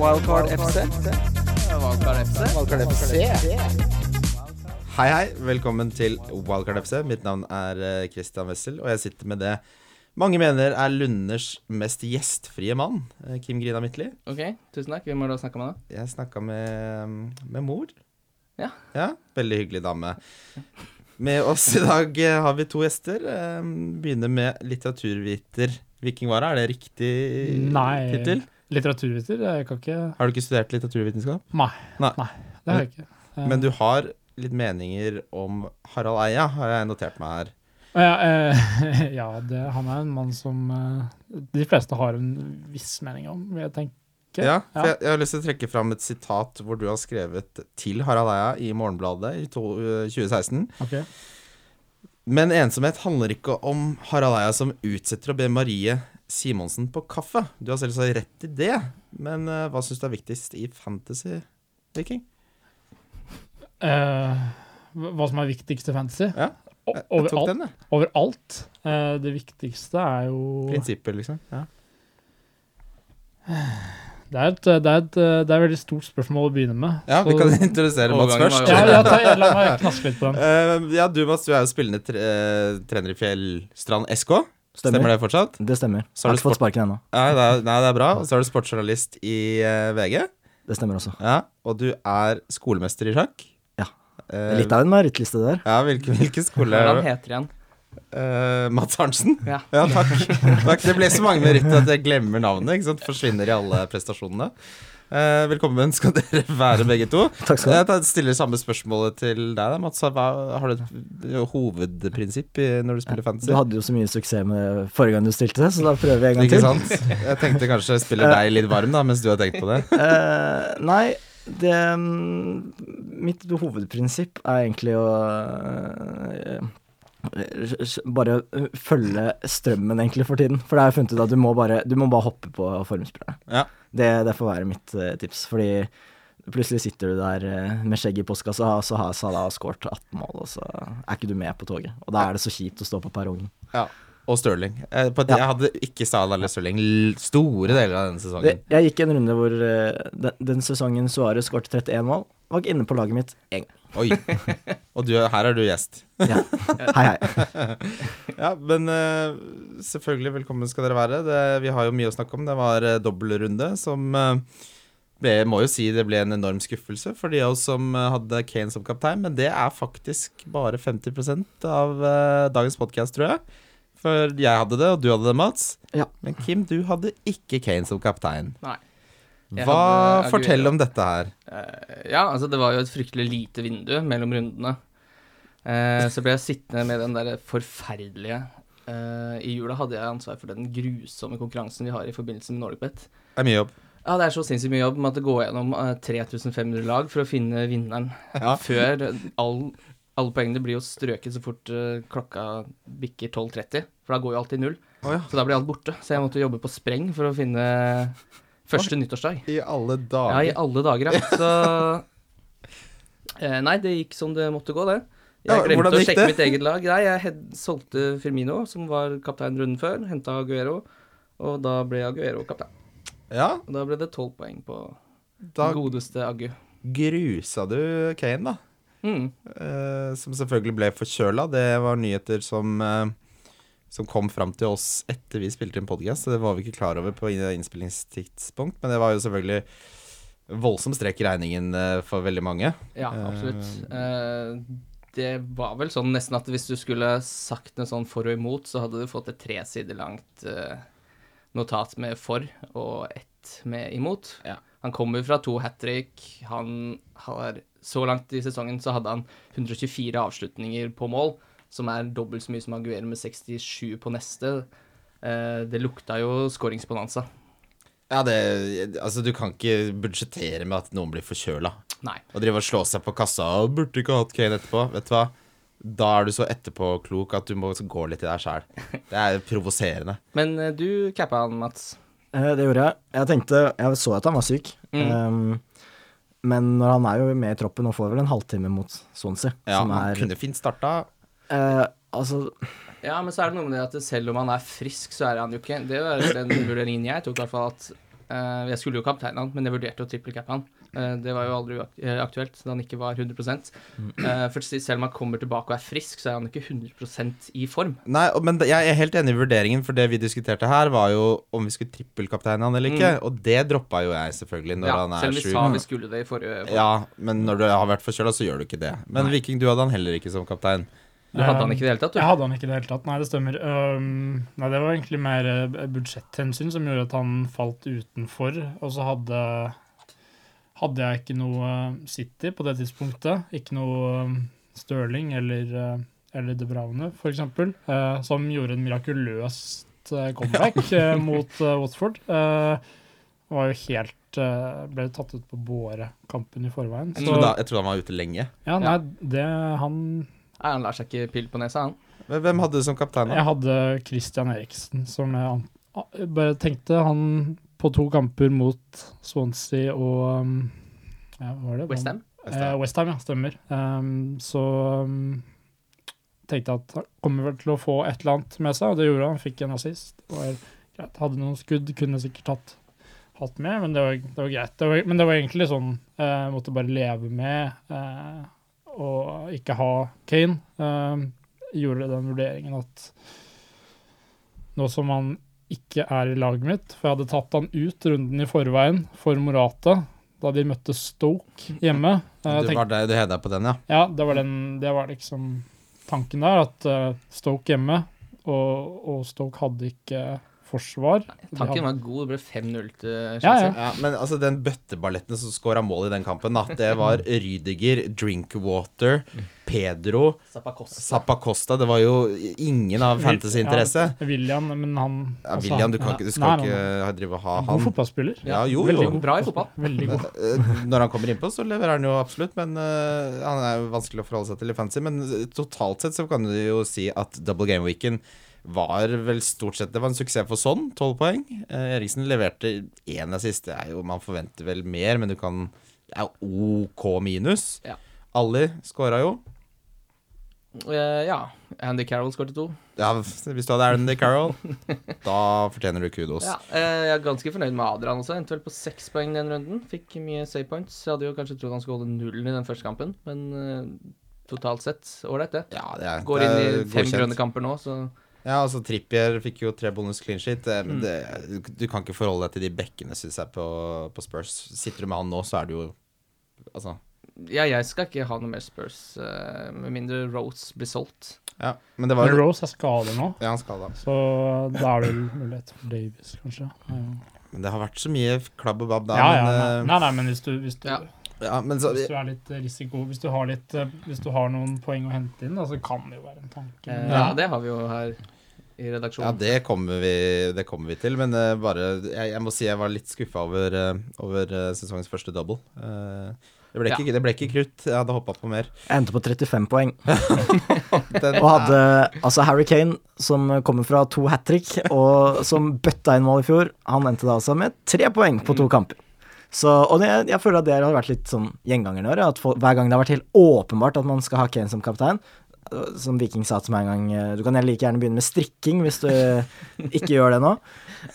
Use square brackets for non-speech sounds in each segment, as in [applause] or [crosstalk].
Wildcard FC. Wildcard FC. Wildcard FC. Hei, hei. Velkommen til Wildcard FC. Mitt navn er eh, Christian Wessel, og jeg sitter med det mange mener er Lunders mest gjestfrie mann, eh, Kim Grina Midtly. Ok, tusen takk. Hvem har du snakka med, da? Jeg snakka med, med mor. Ja. ja. Veldig hyggelig dame. Med oss i dag eh, har vi to gjester. Begynner med litteraturviter Vikingvara. Er det riktig Nei. Litteraturviter? Jeg kan ikke Har du ikke studert litteraturvitenskap? Nei. Nei. Det har jeg ikke. Uh, Men du har litt meninger om Harald Eia, har jeg notert meg her. Ja, uh, [laughs] ja det, han er en mann som eh, de fleste har en viss mening om, vil jeg tenke. Ja, for. Jeg, jeg har lyst til å trekke fram et sitat hvor du har skrevet til Harald Eia i Morgenbladet i to, øh, 2016. Ok. Men ensomhet handler ikke om Harald Eia som utsetter å be Marie Simonsen på kaffe. Du har selvsagt rett i det, men uh, hva syns du er viktigst i Fantasy, Viking? Uh, hva som er viktigst i fantasy? Ja, Jeg, jeg tok den, jeg. Overalt. Uh, det viktigste er jo Prinsippet, liksom. Ja. det er, et, det, er et, det er et veldig stort spørsmål å begynne med. ja, vi kan introdusere Mats først. ja, ja, ta, La meg knaske litt på den. Uh, [laughs] ja, du Mats, du er jo spillende tre, trener i Fjellstrand SK. Stemmer, Stemmer. det fortsatt? Det stemmer. Så har ikke fått sparken ennå. Nei, det nei, det er bra. Og [laughs] så er du sportsjournalist i uh, VG. Det stemmer også. Ja, og du er skolemester i sjakk. Ja. Uh, Litt av en merittliste der. Ja, hvilken, hvilken skole Hvordan heter igjen? Uh, Mats Arntzen? [laughs] Ja. takk. takk. Det ble så mange meritter at jeg glemmer navnet. Ikke sant? Forsvinner i alle prestasjonene. Eh, velkommen [laughs] skal dere være, begge to. Takk skal du ha. Jeg stiller samme spørsmålet til deg. Mats, hva, har du et hovedprinsipp i, når du spiller fantasy? Du hadde jo så mye suksess med forrige gang du stilte, det, så da prøver vi en gang Ikke til. sant? Jeg tenkte kanskje jeg spiller deg litt varm, da, mens du har tenkt på det. [laughs] Eh, nei, det mm, Mitt hovedprinsipp er egentlig å eh, eh, bare følge strømmen egentlig for tiden. For det har jeg funnet ut at du må bare, du må bare hoppe på formspillere. Ja. Det, det får være mitt uh, tips. Fordi plutselig sitter du der uh, med skjegg i postkassa, og så har Salah skåret 18 mål, og så er ikke du med på toget. Og da er det så kjipt å stå på perrongen. Ja. Og Stirling. Eh, på, Jeg hadde ikke Salah eller Stirling store deler av denne Det, sesongen. jeg gikk en runde hvor uh, den, den sesongen Suárez skåret 31 mål. Var ikke inne på laget mitt én gang. Oi. Og du, her er du gjest. Ja. Hei, hei. [laughs] Ja, men eh, selvfølgelig velkommen skal dere være. Det, vi har jo mye å snakke om. Det var uh, dobbeltrunde som eh, ble, må jo si det ble en enorm skuffelse for de av oss som hadde Kane som kaptein, men det er faktisk bare 50% av dagens podkast, tror jeg. For jeg hadde det, og du hadde det, Mats. Ja. Men Kim, du hadde ikke Kane som kaptein. Nei. Hva Fortell om dette her. Eh, ja, altså det var jo et fryktelig lite vindu mellom rundene. Eh, så ble jeg sittende med den der forferdelige eh, I jula hadde jeg ansvar for den grusomme konkurransen vi har i forbindelse med NordicBet. Det er mye jobb. Ja, det er så sinnssykt mye jobb med at det går gjennom eh, 3500 lag for å finne vinneren. Ja. Før all, alle poengene blir jo strøket så fort eh, klokka bikker 12.30, for da går jo alltid null. Oh, ja. Så da blir alt borte. Så jeg måtte jobbe på spreng for å finne første nyttårsdag. I alle dager. Ja, i alle dager, ja. [laughs] Så eh, Nei, det gikk som det måtte gå, det. Jeg glemte ja, å sjekke det? mitt eget lag. Nei, jeg solgte Firmino, som var kaptein runden før. Henta Aguero, og da ble Aguero kaptein. Ja, Og da ble det tolv poeng på da godeste Agu. grusa du Kane, da. Mm. Uh, som selvfølgelig ble forkjøla. Det var nyheter som, eh, som kom fram til oss etter vi spilte inn podkast, så det var vi ikke klar over på inn- innspillingstidspunkt. Men det var jo selvfølgelig voldsom strek i regningen eh, for veldig mange. Ja, absolutt. Eh, det var vel sånn nesten at hvis du skulle sagt noe sånn for og imot, så hadde du fått et tre sider langt eh, notat med for og ett med imot. Ja. Han kommer fra to hat trick. Han har Så langt i sesongen så hadde han 124 avslutninger på mål, som er dobbelt så mye som Aguero med 67 på neste. Eh, det lukta jo skåringsbonanza. Ja, det Altså, du kan ikke budsjettere med at noen blir forkjøla. Og drive og slå seg på kassa og 'burde ikke hatt Kane etterpå'. Vet du hva? Da er du så etterpåklok at du må gå litt i deg sjæl. Det er provoserende. [laughs] Men eh, du cappa han, Mats. Eh, det gjorde jeg. Jeg tenkte Jeg så at han var syk. Mm. Um, men når han er jo med i troppen og får vel en halvtime mot Swansea, Ja, som han er kunne fint starta. Eh, Altså, Ja, men så er det noe med det at selv om han er frisk, så er han jo ikke Det var den vurderingen jeg tok, i hvert fall. At uh, jeg skulle jo kapteine han, men jeg vurderte å trippelcappe han. Uh, det var jo aldri aktuelt, da han ikke var 100 Eh, For selv om han kommer tilbake og er frisk, så er han ikke 100% i form. Nei, men jeg er helt enig i vurderingen, for det vi diskuterte her, var jo om vi skulle trippelkapteine han eller ikke. Og det droppa jo jeg, selvfølgelig, når Ja, han er selv om vi sjuk. sa vi skulle det i forrige Ja, men når du har vært forkjøla, så gjør du ikke det. Men Viking, du hadde han heller ikke som kaptein. Du hadde han ikke i det hele tatt, du. Jeg hadde han ikke i det hele tatt. Nei, det stemmer. Um, nei, det var egentlig mer eh, budsjetthensyn som gjorde at han falt utenfor. Og så hadde hadde jeg ikke noe City på det tidspunktet. Ikke noe Stirling eller, eh, eller De Braune, eksempel, eh, som gjorde en mirakuløst eh, comeback [laughs] eh, mot uh, Watford. Uh, var jo helt eh, Ble tatt ut på båre-kampen i forveien. Så, jeg trodde han var ute lenge. ja, nei, det han han lar seg ikke pille på nesa, han. Hvem hadde du som kaptein? da? Jeg hadde Christian Eriksen, som jeg bare tenkte han på to kamper mot Swansea og um, ja, hva var det? Westham. Eh, Westham, ja. Stemmer. Um, så um, tenkte jeg at han kommer vel til å få et eller annet med seg, og det gjorde han. Han fikk en assist. Det var greit. Hadde noen skudd, kunne sikkert hatt, hatt med, men det var, det var greit. Det var, men det var egentlig sånn eh, Måtte bare leve med eh, og ikke ha Kane. Eh, gjorde den vurderingen at nå som han ikke er i laget mitt, for jeg hadde tatt han ut runden i forveien for Morata da de møtte Stoke hjemme. Eh, tenkte- var det du heda på den, ja? ja, det var, den, det var liksom tanken der, at eh, Stoke hjemme, og, og Stoke hadde ikke forsvar. De Tanken var god, det ble 5-0 til Chelsea. ja. Ja, men altså den bøtteballetten som skåra mål i den kampen, da, det var [laughs] Rydiger, Drinkwater, Pedro, Zappacosta. Zappacosta. Det var jo ingen av fantasyinteresse. Ja, William, men han Ja, altså, William, du, kan ikke, du skal nei, ikke ha- drive og ha nei. God han. fotballspiller. Ja, jo, Veldig jo. god Bra i fotball. Veldig god. [laughs] Eh, Når han kommer innpå, så leverer han jo absolutt, men uh, han er jo vanskelig å forholde seg til i fantasy. Men eh, totalt sett så kan du jo si at double game weekend var vel stort sett Det var en suksess for sånn, tolv poeng. Eh, Eriksen leverte én assist. Det er jo, man forventer vel mer, men du kan Det er OK minus. Ja. Ali skåra jo. Uh, ja. Andy Carroll skåret to. Ja, hvis du hadde Andy Carroll, [laughs] da fortjener du kudos. Ja, uh, jeg er ganske fornøyd med Adrian også. Endte vel på seks poeng den runden. Fikk mye save points. Jeg hadde jo kanskje trodd han skulle holde nullen i den første kampen, men uh, totalt sett ålreit, det. Ja, det er, Går inn i fem grønne kamper nå, så Ja, altså Trippier fikk jo tre bonus clean sheet. eh, Men Mm. det, du kan ikke forholde deg til de bekkene, syns jeg, på, på Spurs. Sitter du med han nå, så er du jo Altså. Ja, jeg skal ikke ha noe mer Spurs, uh, med mindre Rose blir solgt. Ja, men det var Men Rose er skadet nå, Ja, han skal da. så da er det mulighet for Davies, kanskje. Ja, Men det har vært så mye klabb og babb da. ja, ja men, nei, eh, nei, nei, men hvis du, hvis du, Ja. Ja, men så, hvis du er litt eh, risiko Hvis du har litt eh, Hvis du har noen poeng å hente inn, da, så kan det jo være en tanke. Eh, Ja. ja, det har vi jo her i ja, redaksjonen. det kommer vi, det kommer vi til. Men uh, bare jeg, jeg må si jeg var litt skuffa over, uh, over uh, sesongens første double. Eh, det, ble ikke, det ble ikke krutt. Jeg hadde hoppa på mer. Jeg endte på 35 poeng. [laughs] Og hadde altså Harry Kane, som kommer fra to hat trick, og som bøtta inn mål i fjor, han endte da altså med tre poeng på to kamper. Så, og det, jeg føler at det har vært litt sånn gjengangeren i år. At for, hver gang det har vært helt åpenbart at man skal ha Kane som kaptein, øh, som Viking sa til meg en gang øh, Du kan like gjerne begynne med strikking hvis du [laughs] ikke gjør det nå.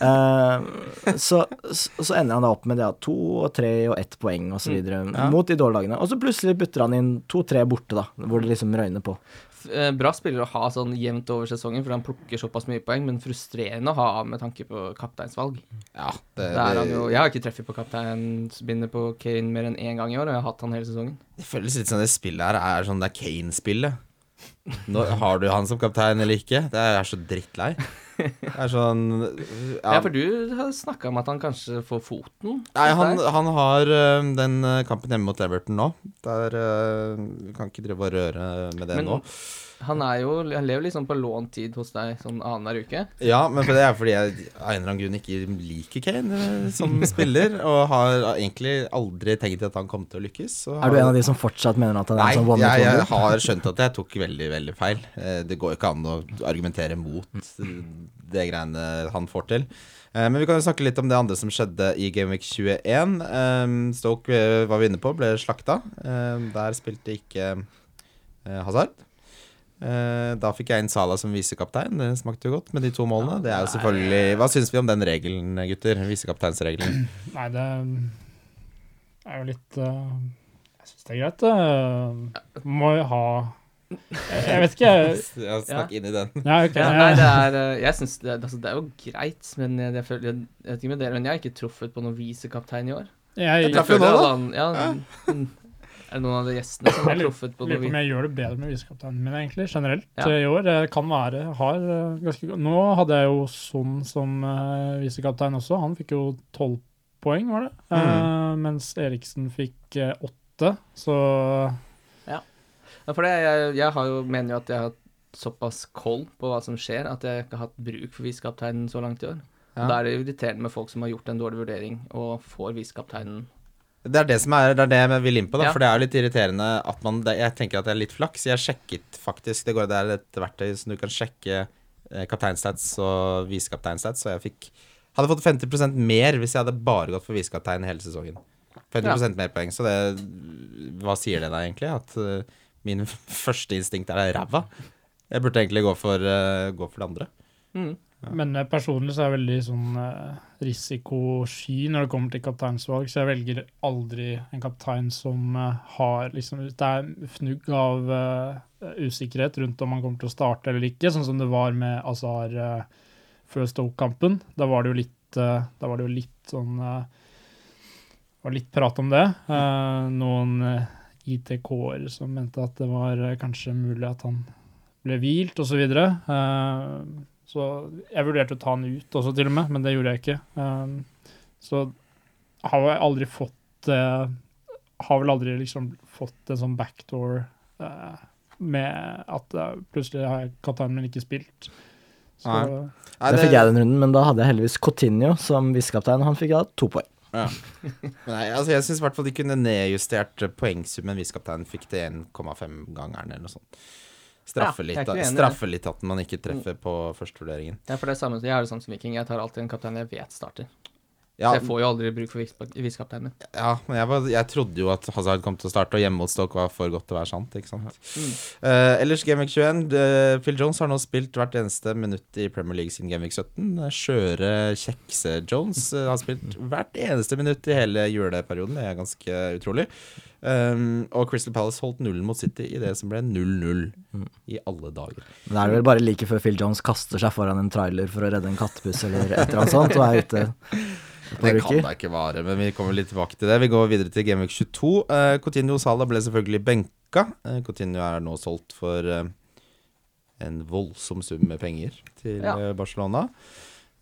Eh, så, så, ender han da opp med det at to og tre og ett poeng osv. videre Ja. mot de dårlige lagene. Og så plutselig butter han inn to-tre borte, da, hvor det liksom røyner på. Eh, Bra spiller å ha sånn jevnt over sesongen, for han plukker såpass mye poeng, men frustrerende å ha med tanke på kapteinsvalg. ja, det, er det, jo, jeg har ikke treffet på kapteinsbindet på Kane mer enn én gang i år, og jeg har hatt han hele sesongen. det føles litt som det spillet her er sånn det er Kane-spillet. Nå Har du han som kaptein eller ikke? Det er jeg er så drittlei. Det er sånn Ja, for du har snakka om at han kanskje får foten? Nei, han, han har øh, den øh, kampen hjemme mot Everton nå. Der øh, Vi kan ikke drive og røre med det Men nå. Han er jo Han lever liksom på lånt tid hos deg sånn annenhver uke. Ja, men for det er fordi jeg av en eller annen grunn ikke liker Kane øh, som [laughs] spiller, og har egentlig aldri tenkt at han kom til å lykkes. så Er du en av de som fortsatt mener at han er en sånn one jeg, hit jeg wonder? har skjønt at jeg tok veldig, veldig feil. Eh, Det går jo ikke an å argumentere mot det greiene han får til. Eh, Men vi kan jo snakke litt om det andre som skjedde i Gameweek 21. Eh, Stoke eh, var vi inne på, ble slakta. Eh, Der spilte ikke eh, Hazard. Eh, da fikk jeg inn Sala som visekaptein. Det smakte jo godt med de to målene. Det er jo selvfølgelig Hva syns vi om den regelen, gutter? Visekapteinsregelen. Nei, det er jo litt eh, Jeg syns det er greit. det. Må jo ha Jeg jeg vet ikke. [laughs] Ja, Snakk inn i den. Ja, okay. Ja, nei, det er eh, Jeg synes det, altså, det er jo greit, men jeg, jeg, føler, jeg, jeg vet ikke med dere, men jeg har ikke truffet på noen visekaptein i år. Jeg, traff jo nå, da. Ja, mm, Er det noen av de gjestene som har Jeg truffet på lurer på noe om vi... jeg gjør det bedre med visekapteinen min, egentlig, generelt Ja. eh, i år. Det kan være har eh, ganske Nå hadde jeg jo Son som uh, visekaptein også. Han fikk jo tolv poeng, var det? Eh, mens Eriksen fikk åtte, så Ja, for det, jeg, jeg har jo, mener jo at jeg har hatt såpass koll på hva som skjer, at jeg ikke har hatt bruk for visekapteinen så langt i år. Ja. Da er det irriterende med folk som har gjort en dårlig vurdering, og får visekapteinen. Det er det som er, det er det jeg vil inn på, da. Ja. For det er jo litt irriterende at man det, Jeg tenker at det er litt flaks. Jeg sjekket faktisk Det, går, det er et verktøy som du kan sjekke eh, kapteinstats og visekapteinstats, og jeg fikk Hadde fått 50% mer hvis jeg hadde bare gått for visekaptein hele sesongen. 50% mer poeng. Så det Hva sier det da egentlig? At uh, min [laughs] første instinkt er ræva? Jeg burde egentlig gå for, uh, gå for det andre. Mm. Men eh, personlig så er jeg veldig sånn eh, risikosky når det kommer til kapteinsvalg, så jeg velger aldri en kaptein som eh, har liksom Det er fnugg av uh, usikkerhet rundt om han kommer til å starte eller ikke, sånn som det var med Azar uh, før Stoke-kampen. Da var det jo litt uh, Da var det jo litt sånn var litt prat om det. Noen ITK-er som mente at det var kanskje mulig at han ble hvilt, osv. Så jeg vurderte å ta han ut også, til og med, men det gjorde jeg ikke. Um, så har jeg aldri fått uh, Har vel aldri liksom fått en sånn backdoor uh, med at uh, plutselig har kapteinen min ikke spilt. Så Nei. Nei, Det fikk jeg den runden, men da hadde jeg heldigvis Coutinho som visekaptein, og han fikk da to poeng. [laughs] Nei, altså jeg syns i hvert fall de kunne nedjustert poengsummen visekapteinen fikk til 1,5-gangeren eller noe sånt. Straffe, Ja, litt, ikke da- uenig i det. straffe litt at man ikke treffer på førstevurderingen. Ja, for det er samme, jeg har det samme som Viking. Jeg tar alltid en kaptein jeg vet starter. Ja, Så jeg får jo aldri bruk for vis- visekapteinen ja, men jeg, var, jeg trodde jo at Hazard kom til å starte, og hjemme mot Stoke var for godt til å være sant. Ikke sant? Mm. Uh, ellers Gameweek 21. Uh, Phil Jones har nå spilt hvert eneste minutt i Premier League siden Gameweek 17. Eh, Skjøre kjekse-Jones uh, har spilt hvert eneste minutt i hele juleperioden. Det er ganske utrolig. Um, og Crystal Palace holdt nullen mot City i det som ble 0-0 Mm. i alle dager. Men da er det vel bare like før Phil Jones kaster seg foran en trailer for å redde en kattebuss eller et eller annet sånt, og er ute [laughs] et Det kan da ikke vare, men vi kommer litt tilbake til det. Vi går videre til Gameweek 22. Uh, Coutinho Sala ble selvfølgelig benka. Uh, Coutinho er nå solgt for uh, en voldsom sum med penger til Ja. eh, Barcelona.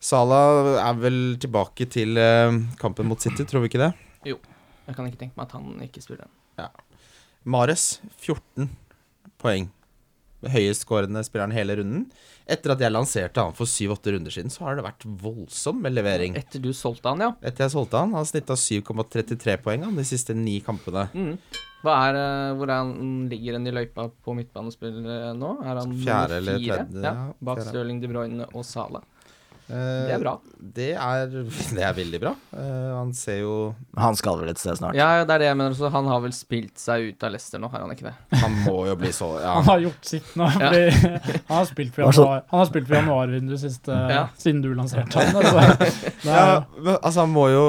Sala er vel tilbake til eh, kampen mot City, tror vi ikke det? Jeg kan ikke tenke meg at han ikke spiller den. Mares 14 poeng. Høyestskårende spilleren hele runden. Etter at jeg lanserte han for 7-8 runder siden, så har det vært voldsom med levering. Etter du solgte han, ja. Etter jeg solgte han, han snitta 7,33 poeng han de siste ni kampene. Mm. Hva er, eh, hvor er han ligger han i løypa på midtbanespillere nå? Er han Fjerde eller tredje, Ja, ja, bak. Stirling De Bruyne og Sala. Eh, Det er bra. Det er, [laughs] det er veldig bra. Eh, han ser jo Han skal vel et sted snart. Ja, det er det jeg mener. Så han har vel spilt seg ut av Leicester nå, har han ikke det? [laughs] Han må jo bli så Ja. Han har gjort sitt nå. Ja. Fordi han har spilt Hva januar, han har spilt på januarvinduet siste Ja. siden du lanserte han. [laughs] Altså, ja altså, han må jo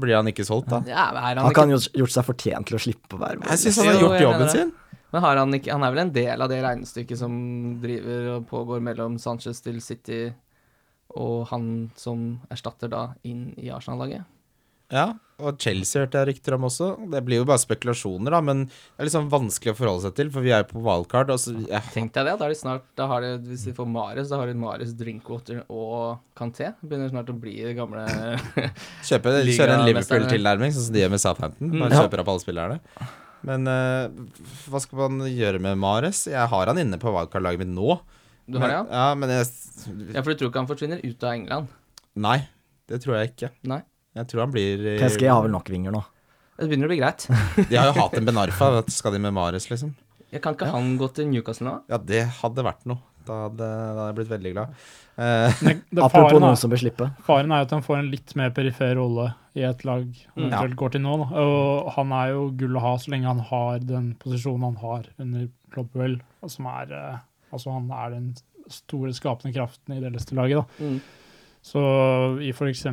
Blir han ikke solgt, da? Ja, han, Han kan jo gjort seg fortjent til å slippe å være med. Jeg syns han har gjort jobben sin. Men har han ikke Han er vel en del av det regnestykket som driver og pågår mellom Sanchez til City og han som erstatter da inn i Arsenal-laget? Ja, og Chelsea hørte jeg rykter om også. Det blir jo bare spekulasjoner, da, men det er liksom vanskelig å forholde seg til, for vi er jo på wildcard. Altså, så, ja, Tenk deg det. Da er de snart da har de, Hvis de får Mares, da har de Mares, Drinkwater og Canté. Begynner snart å bli det gamle [laughs] kjøpe, kjøre en. Liverpool-tilnærming, sånn som de gjør med Southampton. Bare Mm. Ja. kjøper opp alle spillerne. Men uh, hva skal man gjøre med Mares? Jeg har han inne på wildcard-laget mitt nå. Du har det, ja? Ja, men jeg Ja, for du tror ikke han forsvinner ut av England? Nei, det tror jeg ikke. Nei. Jeg tror han blir i- PSG har vel nok vinger nå. Det begynner å bli greit. De har jo hatt en Benarfa. Skal de med Mares, liksom? Jeg kan ikke han gå til Newcastle nå? Ja, det hadde vært noe. Da hadde, da hadde jeg blitt veldig glad. Eh, det, det, Apropos faren, noen som bør slippe. faren er jo at han får en litt mer perifer rolle i et lag han Mm. går til nå. Da. Og han er jo gull å ha så lenge han har den posisjonen han har under Clopwell, som er eh, Altså han er den store skapende kraften i det Leicester-laget. da. Mm. Så i f.eks.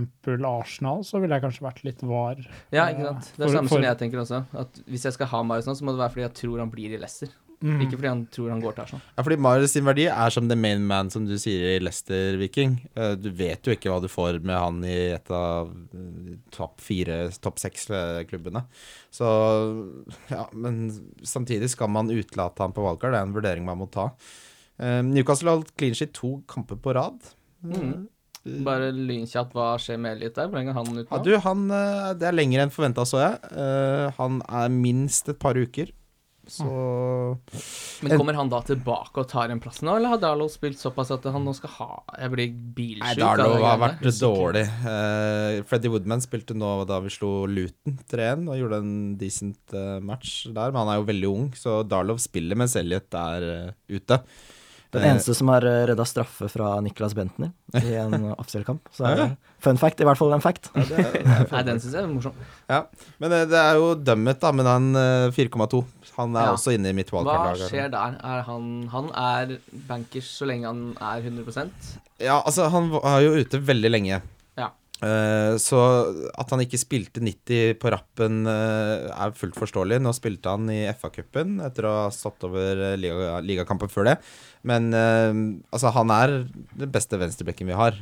Arsenal så ville jeg kanskje vært litt var. Ja, ikke sant. Det er det samme for- som jeg tenker også. At hvis jeg skal ha Marius nå, så må det være fordi jeg tror han blir i Leicester. Mm. Ikke fordi han tror han går til Arsenal. Ja, fordi Marius sin verdi er som the main man, som du sier i Leicester, Viking. Eh, Du vet jo ikke hva du får med han i et av eh, topp fire, topp seks-klubbene. Så ja, men samtidig skal man utelate han på valgkart. Det er en vurdering man må ta. Eh, Newcastle har holdt clean sheet to kamper på rad. Mm. Bare lynkjapt, hva skjer med Elliot der? Hvor lenge er han ute Ja, du, han eh, Det er lenger enn forventa, så jeg. Eh, Han er minst et par uker. Så Men kommer han da tilbake og tar en plass nå, eller har Darlow spilt såpass at han nå skal ha Jeg blir bilsjuk Nei, av Darlow har greiene vært dårlig. Uh, Freddy Woodman spilte nå da vi slo Luton 3-1 og gjorde en decent eh, match der, men han er jo veldig ung, så Darlow spiller mens Elliot er eh, ute. Den Eh, eneste som har eh, redda straffe fra Niklas Bentner i en [laughs] offisiell-kamp. Så er det fun fact, i hvert fall en fact. ja, det er- [laughs] Nei, den syns jeg er morsom. Men eh, det er jo dømmet, da, med han eh, 4,2. Han er Ja. også inne i mitt Hva skjer der? Er han, han er bankers så lenge han er 100% Ja, altså, han var jo ute veldig lenge. Eh, så at han ikke spilte 90 på rappen, eh, er fullt forståelig. Nå spilte han i FA-cupen etter å ha stått over eh, liga, ligakampen før det. Men altså, han er den beste venstrebekken vi har.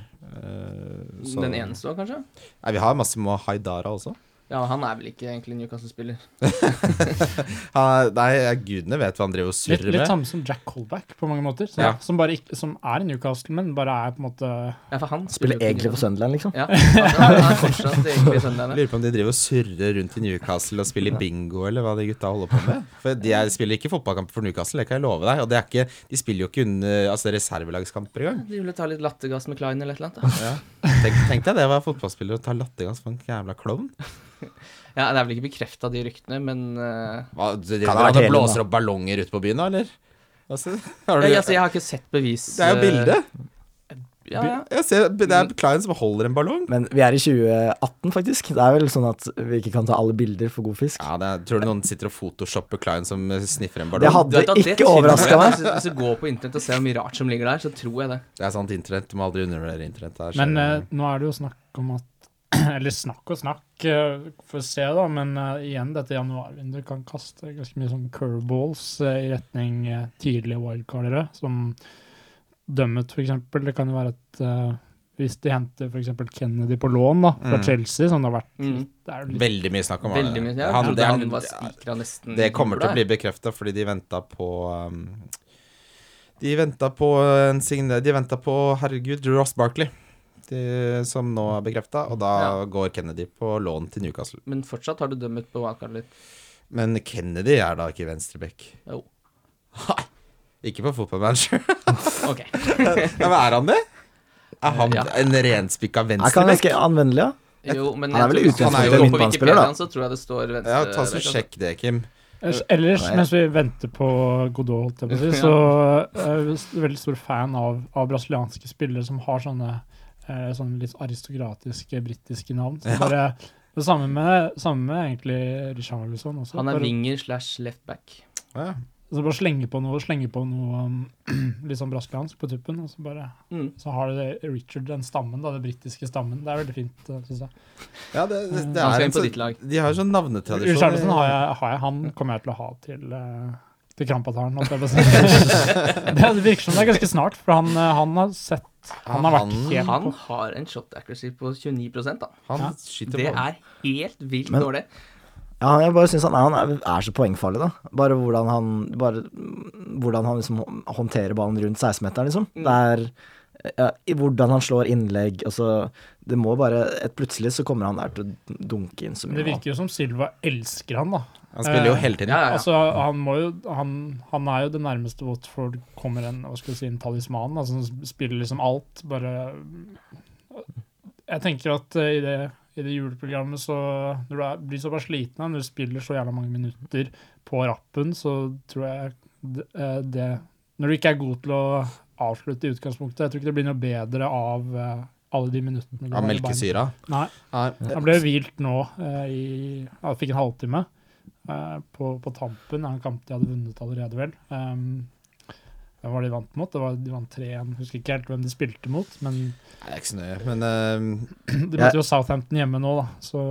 Så- Den eneste kanskje? Nei, vi har masse med Haidara også. Ja, han er vel ikke egentlig Newcastle-spiller. [laughs] Er, nei, gudene vet hva han driver og surrer surrer litt med. samme som Jack Colback på mange måter. Så, Ja. som, bare ikke, som er i Newcastle, men bare er på en måte Ja, for han Spiller spiller egentlig for Sunderland, liksom. Ja, altså, han er [laughs] fortsatt egentlig Sunderland. Lurer på om de driver og surrer rundt i Newcastle og spiller bingo, eller hva de gutta holder på med. For de er, spiller ikke fotballkamper for Newcastle, det kan jeg love deg. Og det er ikke, de spiller jo ikke under altså, reservelagskamper engang. De ville ta litt lattergass med Klein eller et eller annet. Ja. Tenk, tenk deg det å være fotballspiller og ta lattergass for en jævla klovn. Ja, Det er vel ikke bekrefta, de ryktene, men uh, Hva, det, det, Kan det vært de hele, blåser opp ballonger ute på byen, da, eller? Altså, har du, ja, altså, Jeg har ikke sett bevis. det er jo eh, bilde. Ja, ja. Jeg ser, det er Klein som holder en ballong. Men vi er i 2018, faktisk. Det er vel sånn at vi ikke kan ta alle bilder for god fisk. Ja, det er, Tror du noen sitter og photoshopper Klein som sniffer en ballong? Det hadde vet ikke overraska meg. Hvis, hvis du går på internett og ser hvor mye rart som ligger der, så tror jeg det. Det er sant, internett. Du må aldri undervurdere internett. Der, Men eh, nå er det jo snakk om at [clears throat] Eller snakk og snakk, uh, får se, da. Men uh, igjen, dette januarvinduet kan kaste ganske mye sånn curveballs uh, i retning uh, tidlige wildcardere, som dømmet, for eksempel. Det kan jo være at eh, hvis de henter f.eks. Kennedy på lån da, fra Mm. Chelsea, som det har vært Mm. litt, det er litt Veldig mye snakk om Veldig mye. ja. Han- det- han han- nesten Det kommer til å bli bekrefta fordi de venta på um, De venta på en signe... De venta på, herregud, Ross Barkley, de, som nå er bekrefta, og da Ja. går Kennedy på lån til Newcastle. Men fortsatt har du dømmet på wildcard litt. Men Kennedy er da ikke venstreback. Jo. Ikke på fotballmanager. [laughs] Ok. [laughs] ja, men er han det? Er han Ja. en renspikka Er ikke han venstreback? ganske anvendelig, da? Jo, men Han er vel utgangspunktet midtbanespiller, da. Så tror jeg det står venstre Ja, ta så altså. sjekk det, Kim. Ellers, ellers mens vi venter på Godot, holdt jeg på å si, [laughs] så er jeg veldig stor fan av, av brasilianske spillere som har sånne, eh, sånne litt aristokratiske britiske navn. Så Ja. bare, det samme med, samme med egentlig Richarlison også. Han er bare, winger slash left back. Ja. så bare slenge på noe, slenge på noe um, [clears throat] litt sånn brasiliansk på tuppen, og så bare Mm. Så har du det Richard, den stammen, da, den britiske stammen. Det er veldig fint, syns jeg. Ja, det, det, det er en på sånn. De har jo sånn navnetradisjon. Richarlison har jeg, har jeg, han kommer jeg til å ha til uh, til Krampataren, [laughs] det, virker som det er ganske snart, for han, eh, han har sett Han har vært helt Han har en shot accuracy på 29% da. Han Ja. skyter Det på. er helt vilt Men- dårlig. Ja, jeg bare syns han, han er, er så poengfarlig, da. Bare hvordan han Bare hvordan han liksom håndterer ballen rundt 16-meteren, liksom. Mm. Det er ja, i hvordan han slår innlegg. Altså, det må bare et Plutselig så kommer han der til å dunke inn så mye. det virker jo som Silva elsker han, da. Han spiller jo Eh, hele tiden. Ja, ja, ja. Altså, han må jo Han, han er jo det nærmeste Watford kommer en hva skal si, en talisman, altså, han spiller liksom alt. Bare Jeg tenker at eh, i det, i det juleprogrammet så Når du er, blir såpass sliten når du spiller så jævla mange minutter på rappen, så tror jeg det, eh, det Når du ikke er god til å avslutte i utgangspunktet, jeg tror ikke det blir noe bedre av alle de minuttene. Av melkesyra. Nei. Han ble hvilt nå eh, i Han fikk en halvtime på, på tampen av en kamp de hadde vunnet allerede, vel. Um, Hvem var de vant mot? Det var, de vant 3-1. Husker ikke helt hvem de spilte mot, men Nei, det er ikke så nøye, men uh, [clears throat] de møter jo Southampton hjemme nå, da. Så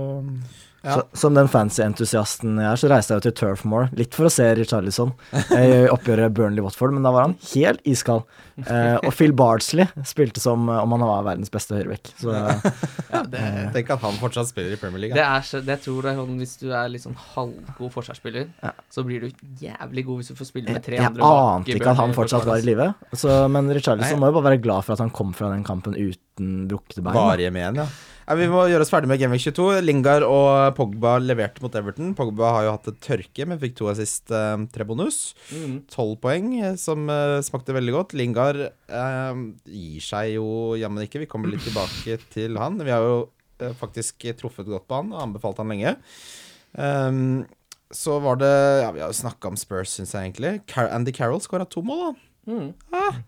Ja. Så, som den fancy entusiasten jeg er, så reiste jeg jo til Turfmore litt for å se Richarlison i oppgjøret Burnley-Watford, men da var han helt iskald. Eh, og Phil Bardsley spilte som om han var verdens beste høyrebekk. Så Ja, [laughs] det, tenk at han fortsatt spiller i Premier League. det er så, det tror jeg sånn Hvis du er litt sånn halvgod forsvarsspiller, Ja. så blir du jævlig god hvis du får spille med tre jeg andre Jeg ante ikke at han fortsatt var i live. Men Richarlison Nei. må jo bare være glad for at han kom fra den kampen uten brukne bein. Varige men, ja. ja. Vi må gjøre oss ferdig med Genvik 22. Lingard og Pogba leverte mot Everton. Pogba har jo hatt et tørke, men fikk to assist, eh, tre bonus. Mm. Tolv poeng, eh, som eh, smakte veldig godt. Lingard eh, gir seg jo jammen ikke. Vi kommer litt tilbake til han. Vi har jo eh, faktisk truffet godt på han og anbefalt han lenge. Um, så var det Ja, vi har jo snakka om Spurs, syns jeg egentlig. Car Andy Carroll skåra to mål, da. Mm. Ah,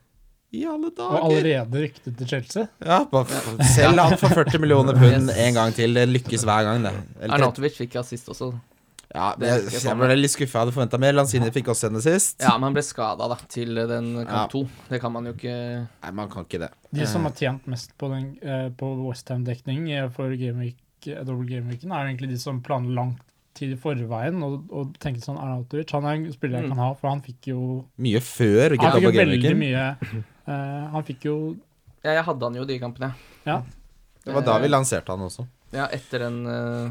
I alle dager! Og allerede ryktet til Chelsea. Ja, bare Selg han for 40 millioner pund en gang til. Det lykkes hver gang, det. Arnatovic Arnautovic fikk assist også. Ja, Det jeg, jeg ble litt skuffa. Jeg hadde forventa mer. Lanzini fikk også henne sist. Ja, men han ble skada da, til den Ja. kamp to. Det kan man jo ikke Nei, man kan ikke det. De som har tjent mest på, den, eh, på Westham-dekning eh, for gameweek, eh, double gameweeken, er egentlig de som planla langt tid i forveien og, og tenkte sånn Arnautovic Han er en spiller jeg Mm. kan ha, for han fikk jo Mye før Han fikk veldig mye eh, [laughs] Han fikk jo Ja, jeg hadde han jo de kampene. Ja. Det var da vi lanserte han også. Ja, etter den uh...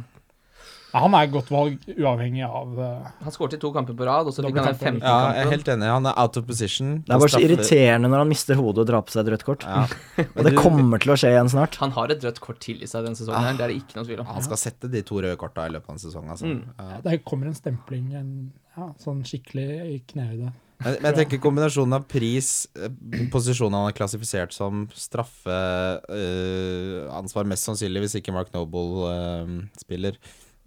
ja, Han er et godt valg uavhengig av uh... Han skåret i to kamper på rad, og så fikk han den han. Ja, jeg er helt enig. Han er out of position. Det er bare så irriterende når han mister hodet og drar på seg et rødt kort. Ja. [laughs] Og det kommer til å skje igjen snart. Han har et rødt kort til i seg denne sesongen, her, det er det ikke noe tvil om. Han skal sette de to røde korta i løpet av en sesong. Altså. Mm. Ja. Det kommer en stempling en, ja, sånn skikkelig i knehøyde. Men, men jeg tenker kombinasjonen av pris, eh, posisjonen han er klassifisert som, straffeansvar mest sannsynlig hvis ikke Mark Noble eh, spiller.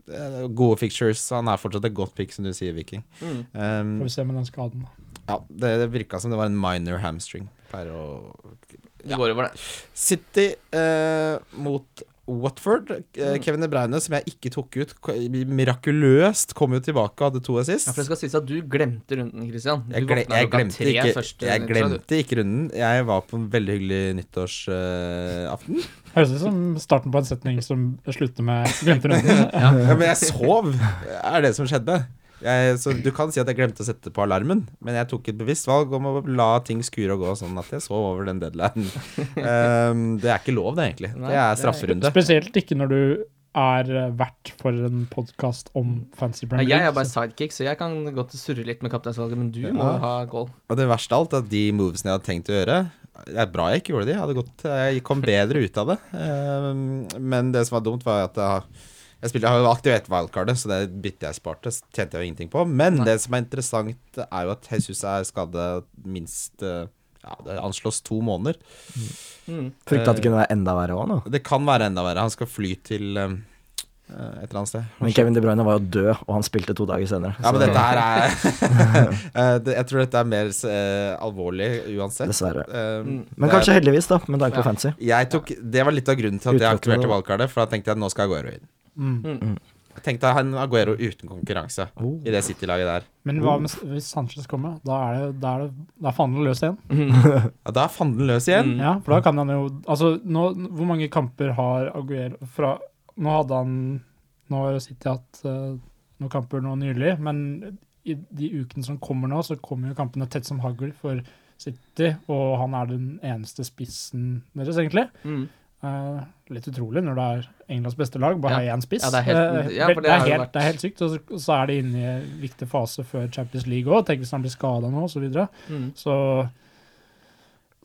Eh, Gode fictures. Han er fortsatt et godt pick, som du sier, Viking. Mm. Um, Får vi se med den skaden. ja, det, det virka som det var en minor hamstring. Pleier å Det går over, det. City eh, mot Watford. Eh, Mm. Kevin De Bruyne, som jeg ikke tok ut, mirakuløst kom jo tilbake og hadde to assist. Ja, for det skal sies at du glemte runden, Christian. Du Jeg, gle jeg, glemte ikke, jeg glemte ikke runden. Jeg var på en veldig hyggelig nyttårsaften. [laughs] Høres ut som starten på en setning som slutter med glemte runden. [laughs] ja, men jeg sov, er det som skjedde. Jeg, så du kan si at jeg glemte å sette på alarmen, men jeg tok et bevisst valg om å la ting skure og gå, sånn at jeg sov over den deadline. Um, [laughs] det er ikke lov, det, egentlig. Nei, Det er det er- strafferunde. Spesielt ikke når du er verdt vert for en podkast om Fancy Ja, Premier jeg er bare sidekick, så jeg kan godt surre litt med kapteinsvalget, men du Ja. må ha goal. Og det verste av alt er at de movesene jeg hadde tenkt å gjøre Det er bra jeg ikke gjorde de. Jeg, hadde gått, jeg kom bedre ut av det. Um, men det som var dumt, var at jeg, jeg, spilte, jeg har jo aktivert wildcardet, så det byttet jeg sparte, tjente jeg jo ingenting på. Men Nei. det som er interessant, er jo at Jesus er skadet minst uh, ja, Det anslås to måneder. Mm. Frykta at det kunne være enda verre òg nå. Det kan være enda verre. Han skal fly til um, uh, et eller annet sted. Men Kevin De Bruyne var jo død, og han spilte to dager senere. Ja, men dette her er [laughs] [laughs] Jeg tror dette er mer uh, alvorlig uansett. Dessverre. Uh, Mm. Men kanskje er- heldigvis, da, med tanke på Ja. fancy. Jeg tok, det var litt av grunnen til at jeg aktiverte valgkartet. For da tenkte jeg at nå skal jeg gå Mm. Mm. Jeg tenkte han Aguero uten konkurranse Oh. i det City-laget der. Men hva med, hvis Sanchez kommer? Da er det, da er det, da er fanden løs igjen. [laughs] Ja, Da er fanden løs igjen. Mm. Ja, for da kan han jo Altså, nå, hvor mange kamper har Aguero fra Nå hadde han Nå har City hatt uh, noen kamper nå nylig, men i de ukene som kommer nå, så kommer jo kampene tett som hagl for City, og han er den eneste spissen deres, egentlig. Mm. Eh, litt utrolig når det er Englands beste lag, bare Ja. har én spiss. Ja, det er helt- Eh, ja, det det, er helt, det er helt sykt. Og så, så er de inne i en viktig fase før Champions League òg. Tenk hvis han blir skada nå, osv. Så, videre. Mm. så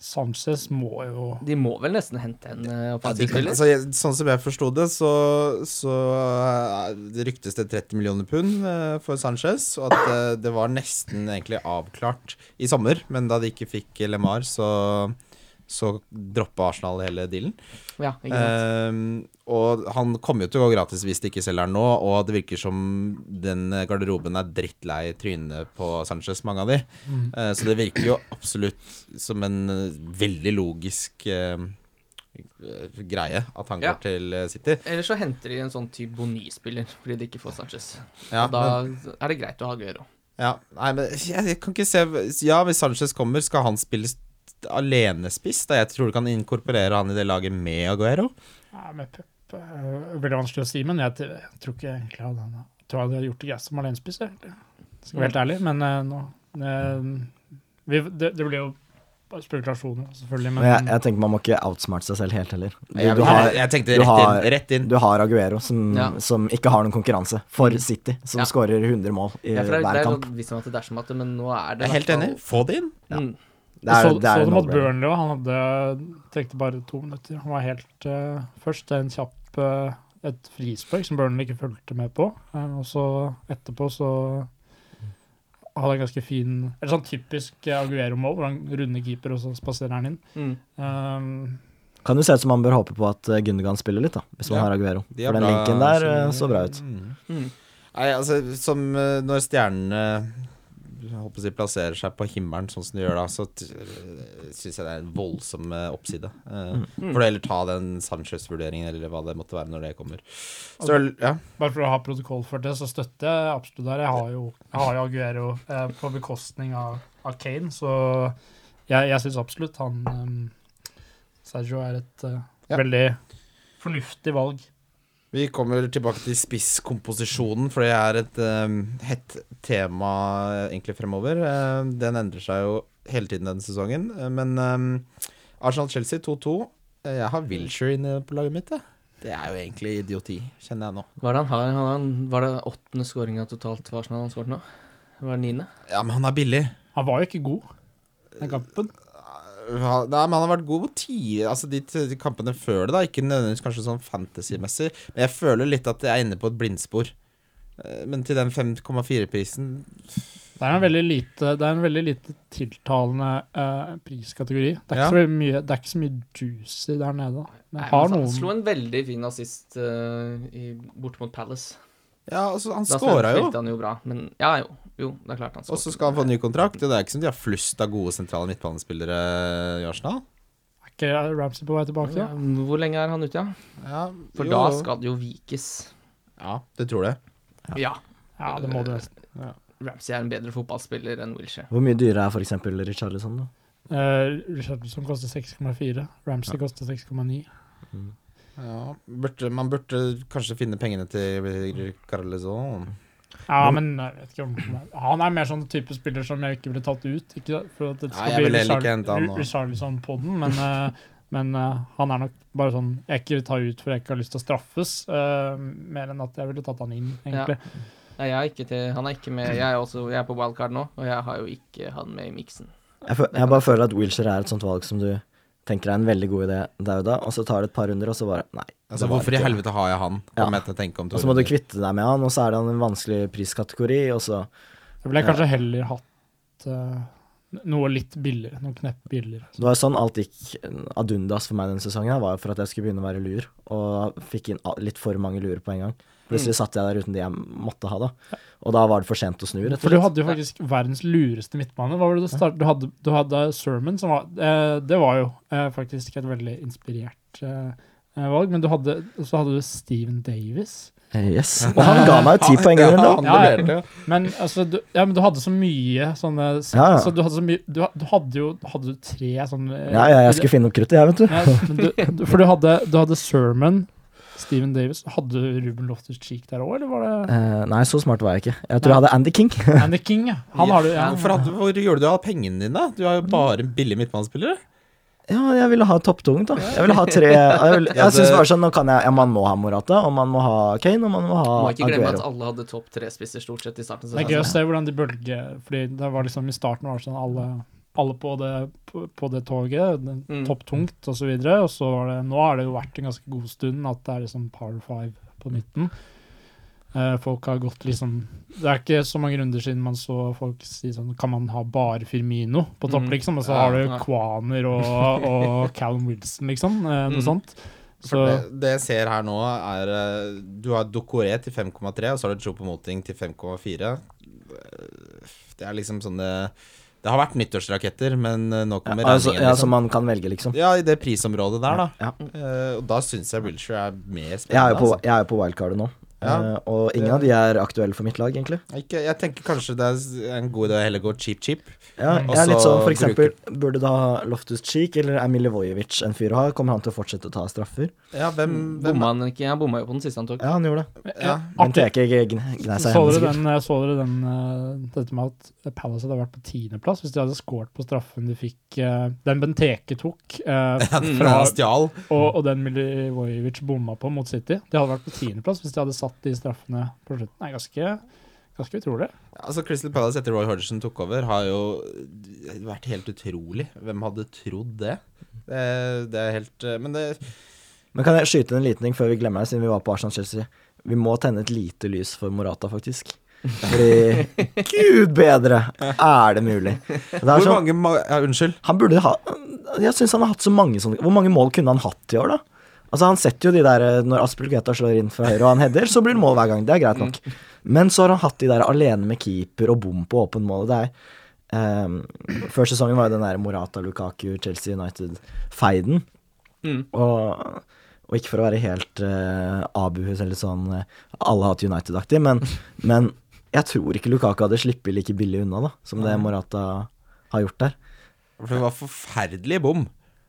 Sanchez må jo De må vel nesten hente en uh, Ja, de offensiv kan, spiller? altså, sånn som jeg forsto det, så, så uh, det ryktes det 30 millioner pund uh, for Sanchez. Og at uh, det var nesten egentlig avklart i sommer, men da de ikke fikk LeMar, så, så droppa Arsenal hele dealen. Ja, uh. Og han kommer jo til å gå gratis hvis de ikke selger han nå, og det virker som den garderoben er drittlei trynet på Sanchez, mange av de. mm. Uh, så det virker jo absolutt som en eh, veldig logisk uh, greie at han Ja. går til City. Eller så henter de en sånn type Boni-spiller fordi de ikke får Sanchez. Ja, Og da men, er det greit å ha Guero. Ja, nei, men jeg, jeg kan ikke se Ja, hvis Sanchez kommer, skal han spille st- alenespiss? Da jeg tror du kan inkorporere han i det laget med Aguero. Ja, med Pep eh, Veldig vanskelig å si, men jeg, jeg tror ikke egentlig han Jeg tror jeg hadde gjort det greit som alenespiss, egentlig. Skal være helt ærlig, men eh, nå eh, vi, det, det blir jo spekulasjoner, selvfølgelig, men Men jeg, jeg tenker man må ikke outsmarte seg selv helt heller. Du, du, har, jeg tenkte rett inn. Rett inn. du har Aguero, som, Ja. som ikke har noen konkurranse, for City, som Ja. skårer 100 mål i Ja, for det, er- det hver er kamp. sånn at det er som at men nå er det Jeg er helt enig. Få det inn. Mm. Det er, så, det er så du mot. Burnley òg. Han hadde trengte bare to minutter. Han var helt uh, først en kjapp uh, et frispark som Burnley ikke fulgte med på. eh, og så etterpå så hadde han ganske fin Eller sånn typisk Aguero-mål, hvor han runder keeper, og så spaserer han inn. Mm. Um, Kan jo se ut som man bør håpe på at Gundergan spiller litt, da, hvis man Ja. har Aguero. De For den bra linken der så bra ut. Mm. Mm. Nei, altså, som når stjernene håper å si, plasserer seg på himmelen sånn som de gjør da, så syns jeg det er en voldsom eh, oppside. Uh, Mm. Får du heller ta den Sanchez-vurderingen, eller hva det måtte være når det kommer. Så, ja. bare for å ha protokoll for det, så støtter jeg absolutt der. Jeg har jo, jeg har jo Aguero eh, på bekostning av, av Kane, så jeg, jeg syns absolutt han um, Sergio er et uh, Ja. veldig fornuftig valg. Vi kommer tilbake til spisskomposisjonen, for det er et eh, hett tema eh, egentlig fremover. Uh, den endrer seg jo hele tiden denne sesongen. Uh, men eh, Arsenal-Chelsea 2-2. Uh, jeg har Wilshere inne på laget mitt, jeg. Det er jo egentlig idioti, kjenner jeg nå. Hva det han har? Han var det åttende skåringa totalt for Arsenal han skåret nå? Var Det niende? Ja, men han er billig. Han var jo ikke god den kampen. Ja, Nei, men han har vært god tidlig Altså de, de kampene før det, da. Ikke nødvendigvis kanskje sånn fantasy-messig. Men jeg føler litt at jeg er inne på et blindspor. Eh, Men til den 5,4-prisen Det er en veldig lite, det er en veldig lite tiltalende uh, priskategori. Det er, Ja. ikke så mye, det er ikke så mye juicy der nede. Men Nei, har men noen Han slo en veldig fin assist uh, i, bort mot Palace. Ja, altså, han Da scora jo. spilte han jo bra. Men ja, jo. Jo, det er klart han Og så skal han få ny kontrakt. Og det er ikke som de har flust av gode sentrale midtbanespillere i Arsenal. Er ikke Ramsey på vei tilbake? Ja, Hvor lenge er han ute, ja? Ja, For jo. da skal det jo vikes. Ja, det tror det. Ja. Ja, det må du nesten. Ramsey er en bedre fotballspiller enn Wilshere. Hvor mye dyrere er f.eks. Richarlison, da? Uh, Richarlison koster 6,4. Ramsey koster 6,9. Ja, burde, man burde kanskje finne pengene til Carlezon. Ja, men jeg vet ikke om Han er mer sånn type spiller som jeg ikke ville tatt ut. Ikke for at det Nei, skal jeg bli nå. Richarlison på den, men, eh, men eh, han er nok bare sånn Jeg ikke vil ta ut for jeg ikke har lyst til å straffes, uh, mer enn at jeg ville tatt han inn, egentlig. Nei, jeg er ikke til, han er ikke med. Jeg er, også, jeg er på wildcard nå, og jeg har jo ikke han med i miksen. Jeg, jeg bare føler at Wilshere er et sånt valg som du tenker er en veldig god idé der og da, og så tar det et par runder, og så bare Nei. Altså, det hvorfor i helvete har jeg han? Ja. Jeg til å tenke om Og så må du kvitte deg med han, og så er det en vanskelig priskategori, og så Jeg ville kanskje heller hatt uh, noe litt billigere. Noe knepp billigere. Det var jo sånn alt gikk ad undas for meg denne sesongen. var jo for at jeg skulle begynne å være lur, og fikk inn litt for mange lurer på en gang. Plutselig satt jeg der uten de jeg måtte ha, da. Og da var det for sent å snu, rett For du hadde jo faktisk verdens lureste midtbane. Hva var det du start, Du hadde, du hadde Sermon, som var eh, Det var jo eh, faktisk et veldig inspirert eh, eh, valg. Men du hadde, så hadde du Steven Davis. Eh, Yes. [laughs] Og han ga meg jo ti poeng Ja, han Ja, ja. Men altså, du, ja, men du hadde så mye sånne Ja, ja. Så du hadde så mye Du, du hadde jo hadde du tre sånne Ja, ja, jeg skulle finne opp kruttet, jeg, vet du. Ja, men du, du, for du hadde, du hadde Sermon, Steven Davis Hadde Ruben Loftus Cheek der òg, eller var det uh, nei, så smart var jeg ikke. Jeg tror jeg hadde Andy King. [laughs] Andy King? Ja. Han har du ja. Hvorfor hadde, hvor gjorde du av pengene dine? Du har jo bare billige midtbanespillere. Ja, jeg ville ha topptungt, da. Jeg ville ha tre [laughs] Jeg, vil, Ja, jeg synes bare sånn, nå kan jeg ja, Man må ha Morata, og man må ha Kane, og man må ha Aguero. Må ikke glemme at alle hadde topp tre spisser stort sett i starten. Det er gøy å se hvordan de bølger Fordi det var liksom i starten var det sånn alle, alle på, det, på, det toget, det, Mm. topptungt og så. Og så var det Nå har det jo vært en ganske god stund at det er liksom power five på midten. Uh, folk har gått liksom Det er ikke så mange runder siden man så folk si sånn Kan man ha bare Firmino på topp, Mm. liksom? Og så Ja, har du ja. Kwaner og, [laughs] og Callum Wilson, liksom. Uh, noe Mm. sånt. Det, det jeg ser her nå, er eh, Du har Dokoré til 5,3, og så har du Chopo Moting til 5,4. Det er liksom sånne Det har vært nyttårsraketter, men nå nå Ja, kommer altså, regningen. ja, liksom. som man kan velge, liksom. Ja, i det prisområdet der, da. Ja. Uh, og da syns jeg Wilshere er mer Jeg er spennende. jo på, altså. er på wildcardet nå. Ja. Uh, og ingen av de er aktuelle for mitt lag, egentlig. Ikke, jeg tenker kanskje det er en god idé å heller gå cheap-cheap. Ja, Mm. jeg er litt sånn, for eksempel, bruker- burde da Loftus Cheek eller er Milivojevic en fyr å ha? Kommer han til å fortsette å ta straffer? Ja, hvem, hvem Bomma han ikke? Han bomma jo på den siste han tok. Ja, han gjorde det. Ja. Men Teke gne gnei seg Så dere den, så dere den uh, dette med at Palace hadde vært på tiendeplass hvis de hadde scoret på straffen de fikk uh, Den Benteke tok, uh, fra fra, stjal? og, og den Milivojevic bomma på mot City. De hadde vært på tiendeplass hvis de hadde satt de straffene på slutten. Det er ganske, ganske utrolig. Altså Crystal Palace etter Roy Hodgson tok over, har jo vært helt utrolig. Hvem hadde trodd det? Det, det er helt eh, Men det Men kan jeg skyte en liten ting før vi glemmer det, siden vi var på Arsenal-Chelsea? Vi må tenne et lite lys for Morata, faktisk. Fordi [laughs] Gud bedre! Er det mulig? Det er Hvor sånn, mange ma Ja, unnskyld. han burde ha Jeg syns han har hatt så mange sånne Hvor mange mål kunne han hatt i år, da? Altså Han setter jo de der når Når Aspelgeta slår inn fra høyre og han header, så blir det mål hver gang. Det er greit nok. Men så har han hatt de der alene med keeper og bom på åpent mål. Det er um, Før sesongen var jo den der Morata, Lukaku, Chelsea United-feiden. Mm. Og, og ikke for å være helt uh, abuhus eller sånn eh, alle har hatt United-aktig, men, men jeg tror ikke Lukaku hadde sluppet like billig unna da, som det Morata har gjort der. For det var forferdelig bom.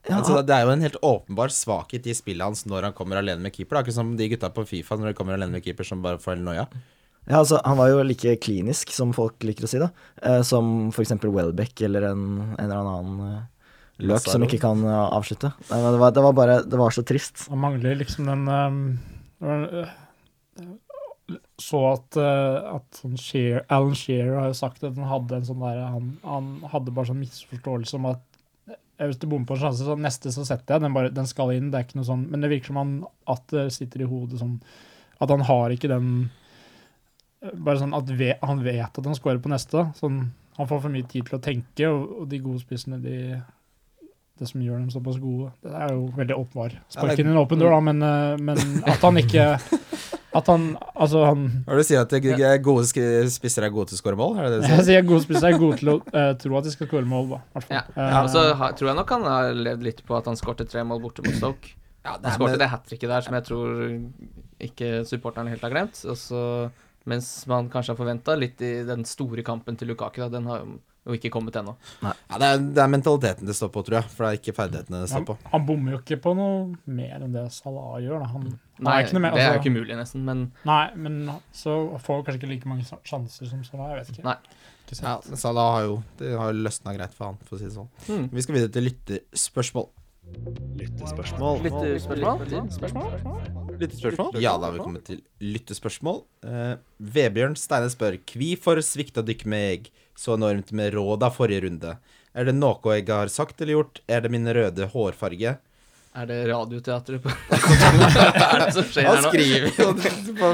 Ja, altså, det er jo en helt åpenbar svakhet i spillet hans når han kommer alene med keeper. Det er ikke som de gutta på Fifa når de kommer alene med keeper som bare får helt noia. Ja, altså, han var jo like klinisk, som folk liker å si, da. Eh, som for eksempel Welbeck eller en, en eller annen eh, løk som ikke kan uh, avslutte. Nei, men det, var, det var bare Det var så trist. Han mangler liksom den øh, Så at, uh, at sånn Shear, Alan Shearer har jo sagt at han hadde en sånn der Han, han hadde bare sånn misforståelse om at hvis du bommer på en sjanse, så neste så setter jeg. Den, bare, den skal inn. Det er ikke noe sånn Men det virker som han, at det sitter i hodet sånn At han har ikke den eh, Bare sånn at ve, han vet at han scorer på neste. Sånn, han får for mye tid til å tenke, og, og de gode spissene, de det som gjør dem såpass gode. Det er jo veldig åpenbar. Sparken i en åpen dør, da, men, eh, men at han ikke [laughs] At han Altså, han Hva er det du sier at det- det- gode sk- spisser er gode til å skåre mål? Er det det du Jeg sier? sier gode spisser er gode til å uh, tro at de skal skåre mål, da. Ja. Ja. Eh, Og så har, tror jeg nok han har levd litt på at han skårte tre mål borte mot Stoke. Ja, Han skårte det hat tricket der som jeg tror ikke supporterne helt har glemt. Og så, mens man kanskje har forventa litt i den store kampen til Lukaku, da, den har jo ikke kommet ennå. Ja, det, er, det er mentaliteten det står på, tror jeg. For det er ikke ferdighetene det står på. han bommer jo ikke på noe mer enn det Salah gjør. Da. Han, han Nei, er mer, altså, det er jo altså- ikke mulig, nesten. Men Nei, men så får kanskje ikke like mange sjanser som Salah. Jeg vet ikke. Nei. Ikke Ja, Salah har jo Det har løsna greit for han, for å si det sånn. Mm. Vi skal videre til lyttespørsmål lyttespørsmål. Lyttespørsmål. Lyttespørsmål? Ja, da har vi kommet til lyttespørsmål. Eh, Vebjørn Steine spør Hvorfor svikta dykk meg så enormt med råda forrige runde? Er det noe jeg har sagt eller gjort? Er det min røde hårfarge? Er det Radioteatret på [laughs] Hva er det som skjer her nå? skriver jo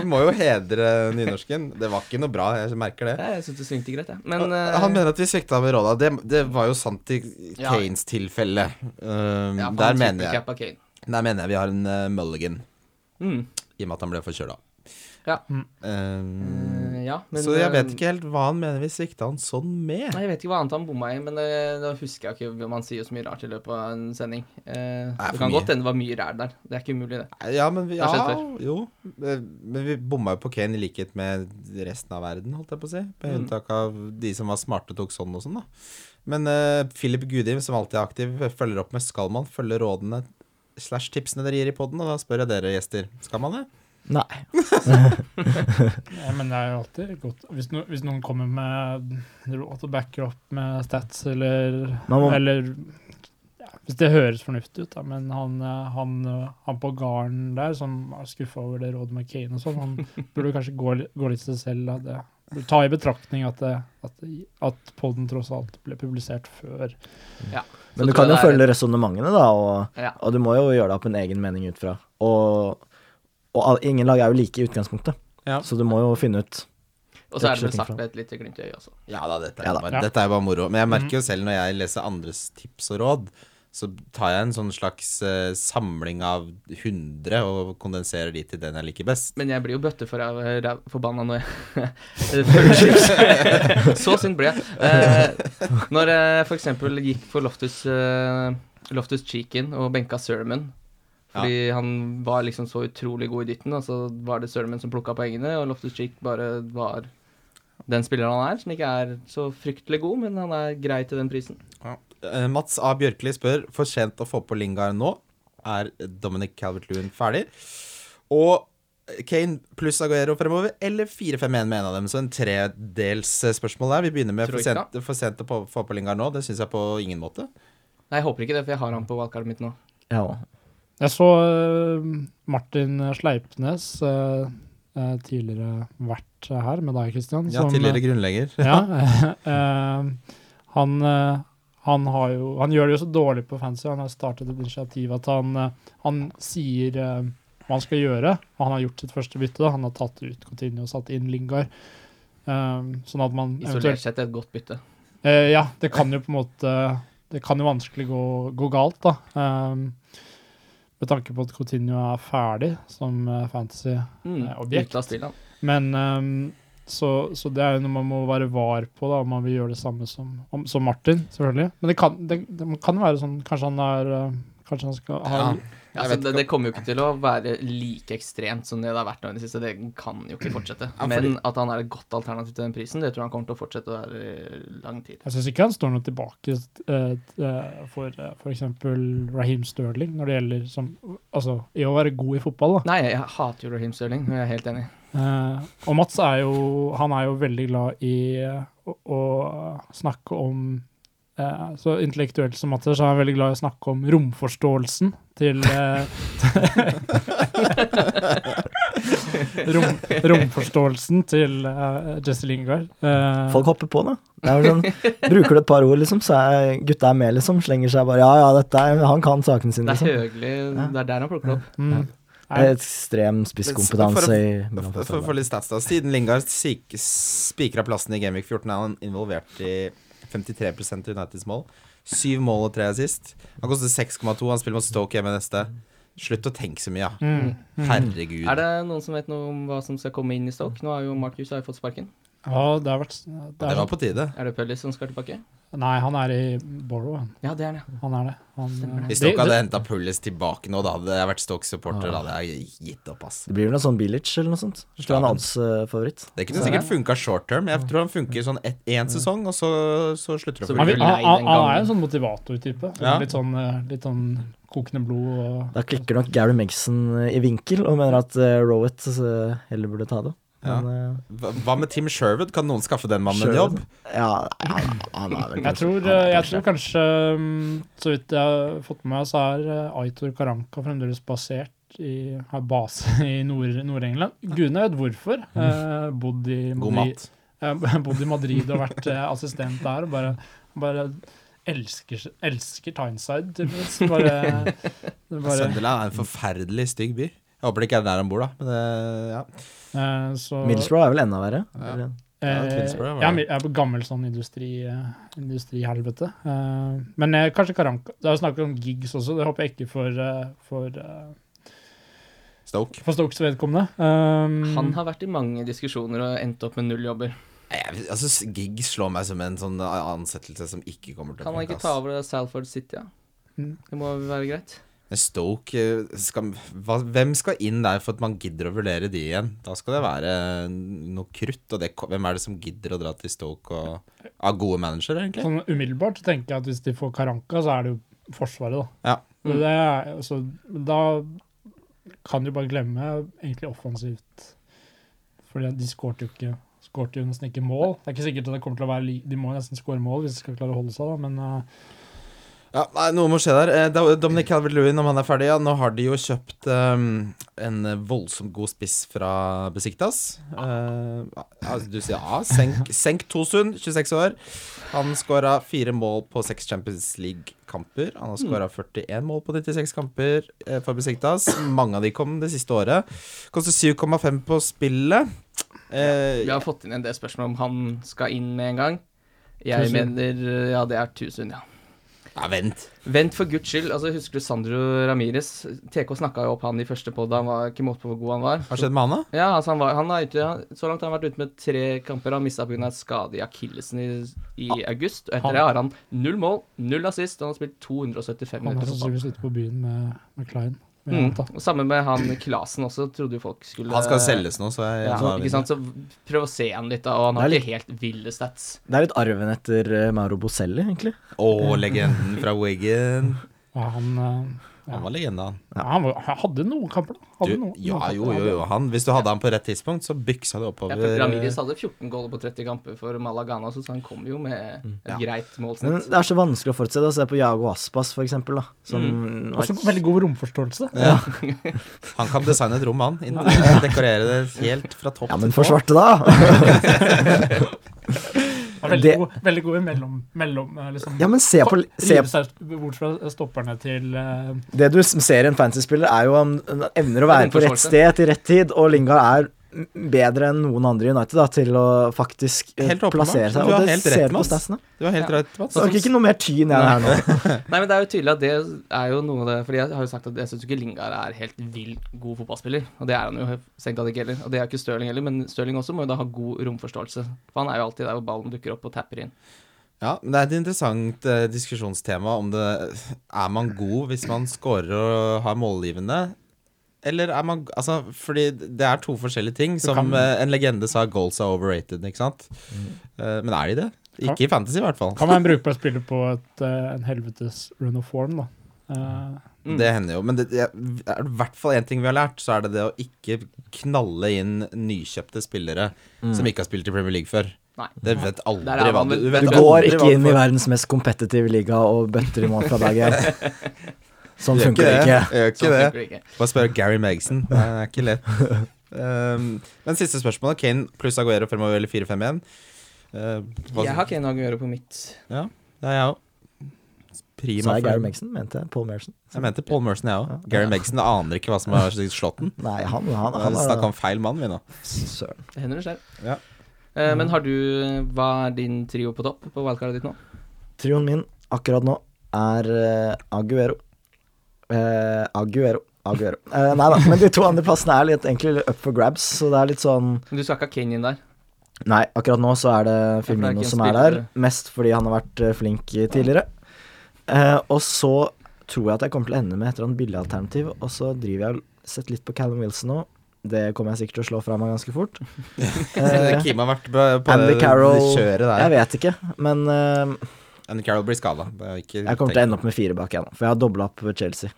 Du må jo hedre nynorsken. Det var ikke noe bra, jeg merker det. Ja, Jeg syns det svingte greit, jeg. Men uh, Han mener at vi svikta med råda. Det, det var jo sant i Ja. Tilfelle. Um, ja, der, mener jeg, Kane. der mener jeg vi har en uh, mulligan, Mm. i og med at han ble forkjøla. Ja. Um, Eh, ja, men så jeg vet eh, ikke helt hva han mener vi svikta han sånn med. Nei, Jeg vet ikke hva annet han bomma i, men det, da husker jeg ikke Man sier jo så mye rart i løpet av en sending. Uh, Nei, det kan mye. godt hende det var mye ræl der. Det er ikke umulig, det. Ja, men vi, Det ja, jo. Eh, Men vi bomma jo på Kane i likhet med resten av verden, holdt jeg på å si. Med Mm. unntak av de som var smarte tok sånn og sånn, da. Men uh, Philip Gudim, som alltid er aktiv, følger opp med Skal man følge rådene slash tipsene dere gir i poden? Og da spør jeg dere gjester. Skal man det? Nei. [laughs] Ja, men det er jo alltid godt Hvis, no, hvis noen kommer med råd og backer opp med stats, eller, må- eller ja, Hvis det høres fornuftig ut, da, men han, eh, han, eh, han på garden der, som er skuffa over det rådet med Kane og sånn, han burde kanskje gå, gå litt til seg selv. Da. Det, ta i betraktning at, det, at, at podden tross alt ble publisert før. Ja. Men Så du kan jo følge resonnementene, da, og, Ja. og du må jo gjøre deg opp en egen mening ut fra. Og, og all, ingen lag er jo like i utgangspunktet, Ja. så du må jo finne ut Og så er det vel sagt med et lite glimt i øyet også. Ja da, dette er, Ja da. Bare, Ja. dette er bare moro. Men jeg merker jo selv når jeg leser andres tips og råd, så tar jeg en sånn slags uh, samling av 100 og kondenserer de til den jeg liker best. Men jeg blir jo bøtte for ræv- forbanna når [laughs] jeg. Så sint ble jeg. Uh, når jeg eksempel gikk for Loftus, uh, Loftus Cheekin og benka Sermon Fordi han var liksom så utrolig god i dytten, og så var det Sermon som plukka poengene, og Loftus Cheek bare var den spilleren han er, som ikke er så fryktelig god, men han er grei til den prisen. Eh, Mats A. Bjørkli spør For sent å få på Lingard nå. Er Dominic Calvert-Lewin ferdig? Og Kane pluss Aguero fremover, eller 4-5-1 med en av dem? Så en tredels eh, spørsmål der. Vi begynner med for sent, for sent å få på Lingard nå. Det syns jeg på ingen måte. Nei, jeg håper ikke det, for jeg har han på valgkartet mitt nå. Ja. Jeg så eh, Martin Sleipnes, eh, eh, tidligere vært her med deg, Kristian. Ja, tidligere grunnlegger. Ja, [laughs] [laughs] eh, han, eh, han, har jo, han gjør det jo så dårlig på fancy. Han har startet et initiativ at han, eh, han sier uh, hva han skal gjøre. Og han har gjort sitt første bytte. da. Han har tatt ut Coutinho og satt inn Lingard. Um, sånn at man Isolert sett et godt bytte. Uh, ja, det kan jo på en måte Det kan jo vanskelig gå, gå galt, da. Um, med tanke på at Coutinho er ferdig som eh, fantasy. Mm. Men um, så, så det er jo noe man må være var på, da, om man vil gjøre det samme som, om, som Martin, selvfølgelig. Men det kan, det, det kan være sånn Kanskje han er eh, Kanskje han skal ha Ja. Ja, altså, det, det kommer jo ikke til å være like ekstremt som det det har vært nå i det siste. Det kan jo ikke fortsette. Ja, fordi- Men at han er et godt alternativ til den prisen, det tror jeg han kommer til å fortsette å være i lang tid. Jeg syns ikke han står noe tilbake eh, eh, for uh, f.eks. Raheem Sterling når det gjelder som, altså, i å være god i fotball. da. Nei, jeg hater jo Raheem Sterling, og jeg er helt enig. Eh, og Mats er jo, han er jo veldig glad i eh, å, å snakke om uh, Så intellektuelt som Mats er, så er han veldig glad i å snakke om romforståelsen til uh, [laughs] rom, Romforståelsen til uh, Jesse Lingard. Uh, Folk hopper på, da. Det er sånn, bruker du et par ord, liksom, så er gutta er med, liksom. Slenger seg bare Ja, ja, dette er Han kan sakene sine, Det er liksom. høgelig, det er der han plukker opp. mm, Ekstrem spisskompetanse i For for å få litt stats da Siden Lingard spikra plassen i Gameweek 14, er han involvert i 53 av Uniteds mål. Syv mål og tre sist. Han koster 6,2. Han spiller mot Stoke hjemme neste. Slutt å tenke så mye, ja. mm, mm. Herregud. Er det noen som vet noe om hva som skal komme inn i Stoke? Nå har jo Marcus har fått sparken. Ja, det har vært det Det er, var på tide. Er det Pullis som skal tilbake? Nei, han er i Borough. Ja, det er det. Han er det. Han, eh, Hvis dere Stoke hadde det- henta Pullis tilbake nå, da hadde jeg vært Stoke-supporter. Da hadde jeg gitt opp, ass. Det blir vel noe sånn Bilic eller noe sånt. Jeg tror han er odds-favoritt. Det kunne sikkert funka short term. Jeg tror han funker sånn én sesong, og så, så slutter Så Han, han, han, er jo en sånn motivatortype. Ja. Litt, sånn, eh, litt sånn kokende blod og Da klikker nok Gary Megson i vinkel og mener at uh, Rowett eh, heller burde ta det. Ja. Men, Hva hva med Tim Sherwood? Kan noen skaffe den mannen en jobb? eh, ja, han, han er vel Jeg tror, eh, jeg tror kanskje, mm, så vidt jeg har fått med meg, så er eh, Aitor Karanka fremdeles basert i, har base [laughs] i Nord- Nord-England. Gudene vet hvorfor. Eh, bodd, i God Madrid, mat. [laughs] eh, bodd i Madrid og vært eh, assistent der. og bare, bare elsker, elsker Tyneside, tydeligvis. Bare, [laughs] bare, Sunderland er en forferdelig stygg by. Jeg håper det ikke er der han bor, da. Men det, ja. eh, så, Middlesbrough er vel enda verre. Ja. Ja, Eh, er, er på gammel sånn industri, eh, industrihelvete. Eh, men eh, kanskje Karanka. Det er jo snakk om gigs også, det håper jeg ikke for, eh, for, eh, Stoke. for Stokes vedkommende. Um, Han har vært i mange diskusjoner og endt opp med null jobber. Jeg, altså, gig slår meg som en sånn ansettelse som ikke kommer til å Kan han ikke ta over Salford City, ja? Mm. Det må være greit? Men Stoke eh, skal, hva, Hvem skal inn der for at man gidder å vurdere de igjen? Da skal det være noe krutt. Og det, hvem er det som gidder å dra til Stoke og Av gode managere, egentlig? Sånn umiddelbart tenker jeg at hvis de får Karanka, så er det jo Forsvaret, da. Ja. Mm. Det altså, da kan du bare glemme egentlig offensivt. For de skårte jo ikke skårte jo nesten ikke mål. Det er ikke sikkert at det kommer til å være De må nesten skåre mål hvis de skal klare å holde seg, da, men eh, Ja, Noe må skje der. Eh, Dominic Calvert-Lewin, om han er ferdig, ja, nå har de jo kjøpt um, en voldsomt god spiss fra Besiktas. Uh, altså, du sier ja, senk, senk Tosun, 26 år. Han skåra fire mål på seks Champions League-kamper. Han har skåra 41 mål på 96 kamper eh, for Besiktas. Mange av de kom det siste året. Koster 7,5 på spillet. Eh, Vi har fått inn en del spørsmål om han skal inn med en gang. Jeg Tusen. mener ja, det er 1000, ja. Ja, vent. Vent for guds skyld. altså Husker du Sandro Ramires? TK snakka jo opp han i første podd. Han var ikke måte på hvor god han var. Hva skjedde med han, da? Ja, altså han var, han er ute, han, Så langt har han vært ute med tre kamper. Han mista pga. skade i akillesen i, i august. Og etter Han- det har han null mål, null assist, og han har spilt 275 minutter. han har sannsynligvis ute på byen med, med Klein. Mm. Og Samme med han Klasen også, trodde jo folk skulle Han skal selges nå, så jeg Ja, så ikke sant? Så prøv å se han litt, da. Og han har er ikke helt ville stats. Det er litt arven etter eh, Mauro Boselli, egentlig. Å, legenden fra Wiggen. Og han, eh. Han var legende, han. ja, han, var, hadde noen kamper, da. Hadde Du, noen, ja, noen jo, kamper. jo, jo. Han, hvis du hadde han på rett tidspunkt, så byksa det Ja, oppover. for Ramires hadde 14 goller på 30 kamper for Malagana, så han kom jo med et Ja. greit Men det er så vanskelig å forutse det. å Se på Jago Aspas, for eksempel. Da, som Mm. Også veldig god romforståelse. Ja. [laughs] Han kan designe et rom, han. Inn- Dekorere det helt fra topp Ja, men til tå. forsvarte da! [laughs] [laughs] Veldig, Det- god, veldig god i mellom, mellom eh, liksom, Ja, men se på se, bort fra stopperne til uh, Det du ser i en fantasy-spiller, er jo om han evner å være på rett sted til rett tid, og Lingard er bedre enn noen andre i United da, til å faktisk eh, Helt plassere seg. Og det ser du på statsene. Du har helt Ja. rett, Mats. Så ikke noe mer tyn jeg her nå. [laughs] Nei, men det er jo tydelig at det er jo noe av det Fordi jeg har jo sagt at jeg syns ikke Lingard er helt vill god fotballspiller. Og det er han jo strengt tatt ikke heller. Og det er ikke Stirling heller, men Stirling også må jo da ha god romforståelse. For han er jo alltid der hvor ballen dukker opp og tapper inn. Ja, men det er et interessant eh, diskusjonstema om det Er man god hvis man scorer og har målgivende? Eller er man Altså, fordi det er to forskjellige ting. Som kan- eh, en legende sa, goals are overrated, ikke sant? Eh, men er de det? Ikke i fantasy, i hvert fall. Kan være en brukbar spiller på et, eh, en helvetes run of form, da. Eh, Mm. Det hender jo. Men det, det er i hvert fall én ting vi har lært, så er det det å ikke knalle inn nykjøpte spillere som ikke har spilt i Premier League før. Nei. Det vet aldri hva du, du vet Du går ikke inn i verdens mest kompetitive liga og bøtter i mål fra dag én. [laughs] Sånn funker det ikke. Gjør ikke Sånn det. ikke. Bare spør Gary Megson. Det er ikke lett. Um, men siste spørsmål. Kane pluss Aguero fremover eller 4-5-1? Uh, hva- Jeg har Kane Aguero på mitt. Ja, det er jeg òg. Prima. Sa jeg Gary Megson? Mente Paul Merson? Jeg mente Paul Merson, jeg òg. Ja. Gary Megson aner ikke hva som har slått den. Nei, han, han, han Snakka om feil mann, vi nå. Søren. Det hender det skjer. Ja. Uh, men har du Hva er din trio på topp på wildcardet ditt nå? Trioen min akkurat nå er eh, Aguero. Eh, Aguero. Aguero. Uh, nei da, men de to andre plassene er litt, egentlig up for grabs, så det er litt sånn Men Du skal ikke ha Kane inn der? Nei, akkurat nå så er det er Firmino som er der, mest fordi han har vært eh, flink tidligere. Uh, og så tror jeg at jeg kommer til å ende med et eller annet billigalternativ, og så driver jeg og setter litt på Callum Wilson nå. Det kommer jeg sikkert til å slå fra meg ganske fort. [laughs] uh, Kim har vært på, på Andy det Carroll kjøret der. Jeg vet ikke, men uh, Andy Carroll blir skada. jeg kommer til å ende opp med fire bak igjen, for jeg har dobla opp Chelsea.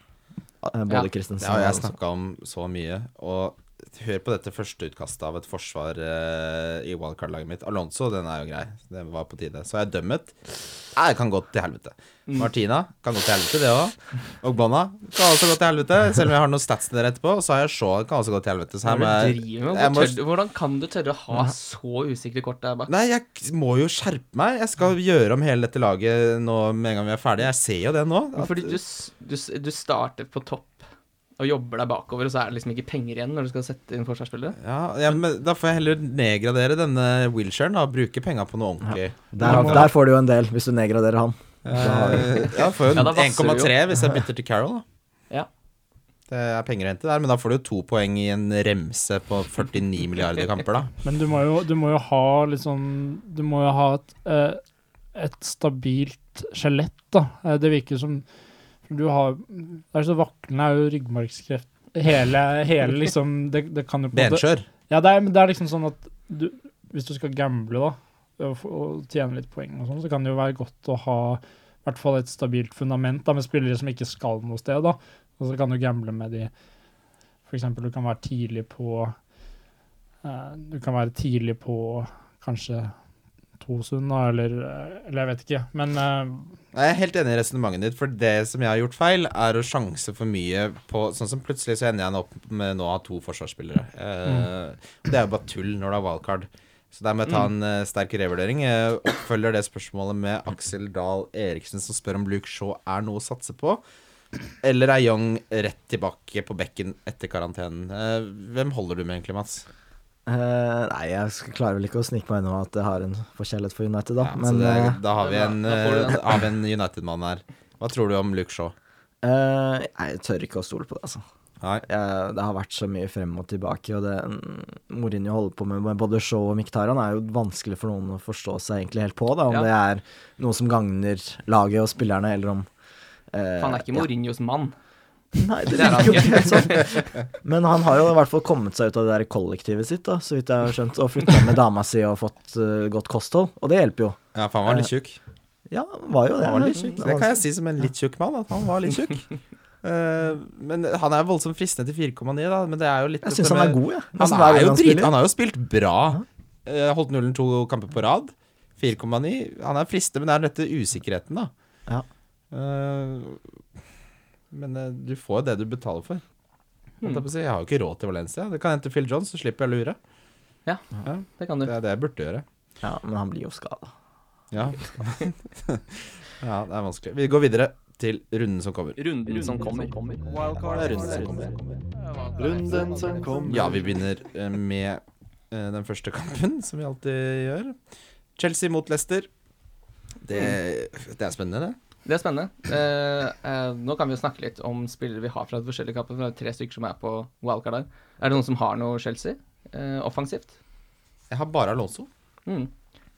Både Ja. Det har jeg snakka om så mye. Og hør på dette førsteutkastet av et forsvar uh, i wildcard-laget mitt. Alonso, den er jo grei. Det var på tide. Så jeg dømmet. Nei, det kan gå til helvete. Mm. Martina kan gå til helvete, det òg. Bonna, kan også gå til helvete. Selv om jeg har noen stats der etterpå. Så har jeg Shaw, kan også gå til helvete. Så jeg med? jeg må- hvordan kan du tørre å ha så usikre kort der bak? Nei, jeg må jo skjerpe meg. Jeg skal gjøre om hele dette laget nå med en gang vi er ferdige. Jeg ser jo det nå. At... Fordi du, du, du starter på topp og jobber deg bakover, og så er det liksom ikke penger igjen når du skal sette inn forsvarsspillere. Ja, ja, men Da får jeg heller nedgradere denne wheelchairen og bruke penga på noe ordentlig. Der, der får du jo en del, hvis du nedgraderer han. Eh, ja, får jo Ja, 1,3 hvis jeg bytter til Carol. Da. Ja. Det er penger å hente der, men da får du jo to poeng i en remse på 49 milliarder kamper, da. [laughs] Men du må, jo, du må jo ha litt sånn Du må jo ha et, eh, et stabilt skjelett, da. Eh, Det virker som Du har Det er så vaklende er jo ryggmargskreft Hele, hele liksom det, det kan jo på en måte Benskjør. Ja, det er, men det er liksom sånn at du, hvis du skal gamble, da, og, få- og tjene litt poeng og sånn, så kan det jo være godt å ha i hvert fall et stabilt fundament da, med spillere som ikke skal noe sted. da. Og så kan du gamble med de For eksempel, du kan være tidlig på eh, Du kan være tidlig på kanskje Tosund, eller, eller jeg vet ikke. Men uh, Jeg er helt enig i resonnementet ditt, for det som jeg har gjort feil, er å sjanse for mye på Sånn som plutselig så ender jeg opp med nå å ha to forsvarsspillere. Eh, Det er jo bare tull når du har valgkart. Så der må jeg ta en uh, sterk revurdering. Jeg oppfølger det spørsmålet med Aksel Dahl Eriksen, som spør om Luke Shaw er noe å satse på. Eller er Young rett tilbake på bekken etter karantenen? Uh, hvem holder du med egentlig, Mats? Eh, nei, jeg klarer vel ikke å snike meg unna at jeg har en forkjærlighet for United, da. Ja, men det, eh, da har vi en, [laughs] vi en United-mann her. Hva tror du om Luke Shaw? Uh, jeg tør ikke å stole på det, altså. Nei. Jeg, det har vært så mye frem og tilbake, og det mm, Mourinho holder på med med både Shaw og Miktaran er jo vanskelig for noen å forstå seg egentlig helt på, da, om Ja. det er noe som gagner laget og spillerne, eller om uh, han er ikke ja. Mann. [laughs] Nei, det er han virker jo ikke helt sånn. Men han har jo i hvert fall kommet seg ut av det der kollektivet sitt, da, så vidt jeg har skjønt, og flytta med dama si og fått uh, godt kosthold, og det hjelper jo. Ja, for han var litt tjukk. Ja, han var jo det. Han var litt tjukk. Det kan jeg si som en litt tjukk mann, at han var litt tjukk. Uh, [laughs] men han er jo voldsomt fristende til 4,9, da. Men det er jo litt Jeg syns han er god, jeg. Han, er gang jo han han har jo spilt bra. Uh, holdt nullen to kamper på rad. 4,9. Han er fristende, men det er dette usikkerheten, da. Ja. Eh, men uh, du får jo det du betaler for. Hmm. Jeg, har jo ikke råd til Valencia. Det kan hente Phil Jones, så slipper jeg å lure. Det kan du. Det er det jeg burde gjøre. Ja, men han blir jo skada. Ja. [laughs] ja, det er vanskelig. Vi går videre til runden som kommer. Runden som kommer. Er runden som kommer. Runden som kommer. Ja, vi begynner eh, med eh, den første kampen, som vi alltid gjør. Chelsea mot Leicester. Det, det er spennende, det. Det er spennende. Eh, eh, nå kan vi jo snakke litt om spillere vi har fra de forskjellige kampene. for Det er tre stykker som er på wildcard der. Er det noen som har noe Chelsea? Eh, offensivt? Jeg har bare Alonso. Mm.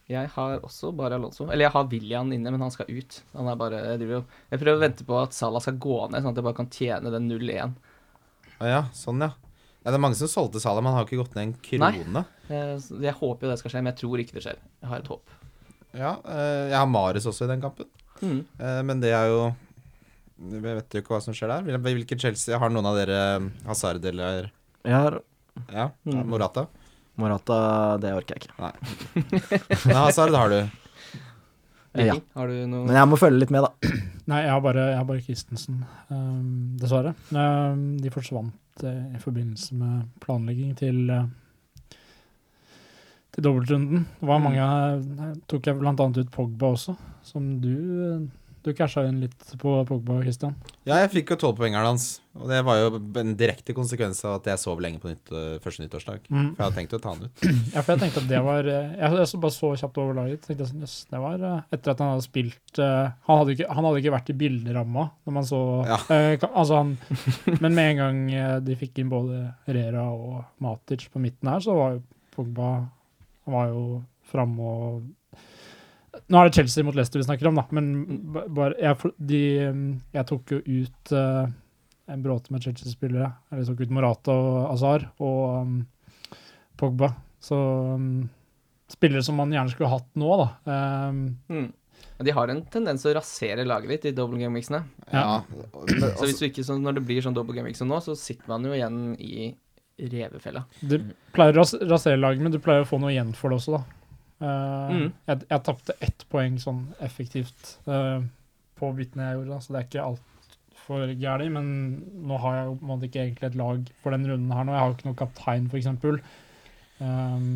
Jeg har også bare Alonso. Eller jeg har William inne, men han skal ut. Han er bare, jeg, driver, jeg prøver å vente på at Salah skal gå ned, sånn at jeg bare kan tjene den 0-1. Å ja, sånn ja. ja. Det er mange som solgte Salah, men han har ikke gått ned en krone. Jeg, jeg håper jo det skal skje, men jeg tror ikke det skjer. Jeg har et håp. Ja, eh, jeg har Mares også i den kampen. Mm. Eh, men det er jo Vi vet jo ikke hva som skjer der. Hvil- Hvilken Chelsea Har noen av dere eh, Hazard eller Jeg har Ja, Mm. Morata? Morata, det orker jeg ikke. [laughs] Men Hazard har du. Ja. har du noe Men jeg må følge litt med, da. [clears throat] Nei, jeg har bare, jeg har bare Christensen, um, dessverre. Um, de forsvant uh, i forbindelse med planlegging til uh, til dobbeltrunden. Det var mange her tok jeg annet ut Pogba også, som du eh, Du casha inn litt på Pogba, Christian. Ja, jeg fikk jo tolvpoengeren hans. Og det var jo en direkte konsekvens av at jeg sov lenge på nytt, øh, første nyttårsdag. Mm. For jeg hadde tenkt å ta han ut. [clears throat] Ja, for jeg tenkte at det var eh, Jeg, jeg så bare så kjapt over laget. tenkte jeg sånn, jøss, det var eh, Etter at han hadde spilt eh, han, hadde ikke, han hadde ikke vært i bilderamma når man så Ja. eh, Altså han Men med en gang eh, de fikk inn både Rera og Matic på midten her, så var jo Pogba Han var jo framme og Nå er det Chelsea mot Leicester vi snakker om, da, men bare jeg, de, mm, jeg tok jo ut uh, en bråte med Chelsea-spillere. Eller jeg tok ut Morata og Azar og um, Pogba. Så um, spillere som man gjerne skulle hatt nå, da. Um, Mm. De har en tendens å rasere laget ditt i double game weeksene. Ja. Så hvis du ikke, så når det blir sånn double game-mix som nå, så sitter man jo igjen i revefella. du pleier å ras rasere laget, men du pleier å få noe igjen for det også, da. Uh, Mm. Jeg, jeg tapte ett poeng sånn effektivt uh, på byttene jeg gjorde, da, så det er ikke altfor gærent. Men nå har jeg jo på en måte ikke egentlig et lag for den runden her nå. Jeg har jo ikke noen kaptein, f.eks. Um,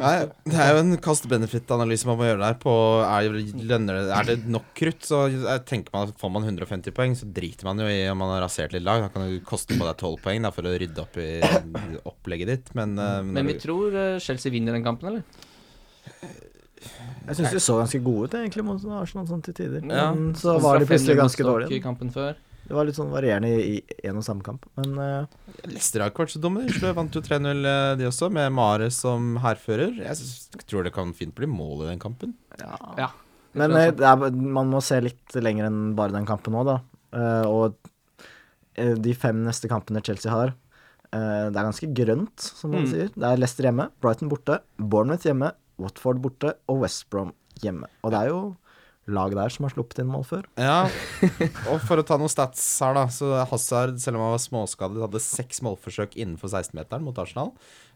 nei, det er jo en cost-benefit-analyse man må gjøre der. På er, lønner det, er det nok krutt, så tenker man at får man 150 poeng, så driter man jo i om man har rasert litt lag. Da kan det koste på deg 12 poeng da, for å rydde opp i opplegget ditt. Men, øh, Men vi du- tror eh, Chelsea vinner den kampen, eller? Jeg syns de så ganske gode ut, egentlig, mot Arsenal sånn til tider. Ja. Men så var de plutselig ganske I dårlige. Det var litt sånn varierende i én en og samme kamp. Men uh... Leicester har ikke vært så dumme. De vant jo 3-0, øh, de også, med Mare som hærfører. Jeg tror det kan fint bli mål i den kampen. ja. Ja. Men eh, er, man må se litt lenger enn bare den kampen nå, da. Uh, og eh, de fem neste kampene Chelsea har, uh, det er ganske grønt, som man Mm. sier. Det er Leicester hjemme, Brighton borte, Bournemouth hjemme, Watford borte og West Brom hjemme. Og det er jo lag der som har sluppet inn mål før. Ja, [laughs] og for å ta noen stats her, da. Så Hazard, selv om han var småskadet, hadde seks målforsøk innenfor 16-meteren mot Arsenal.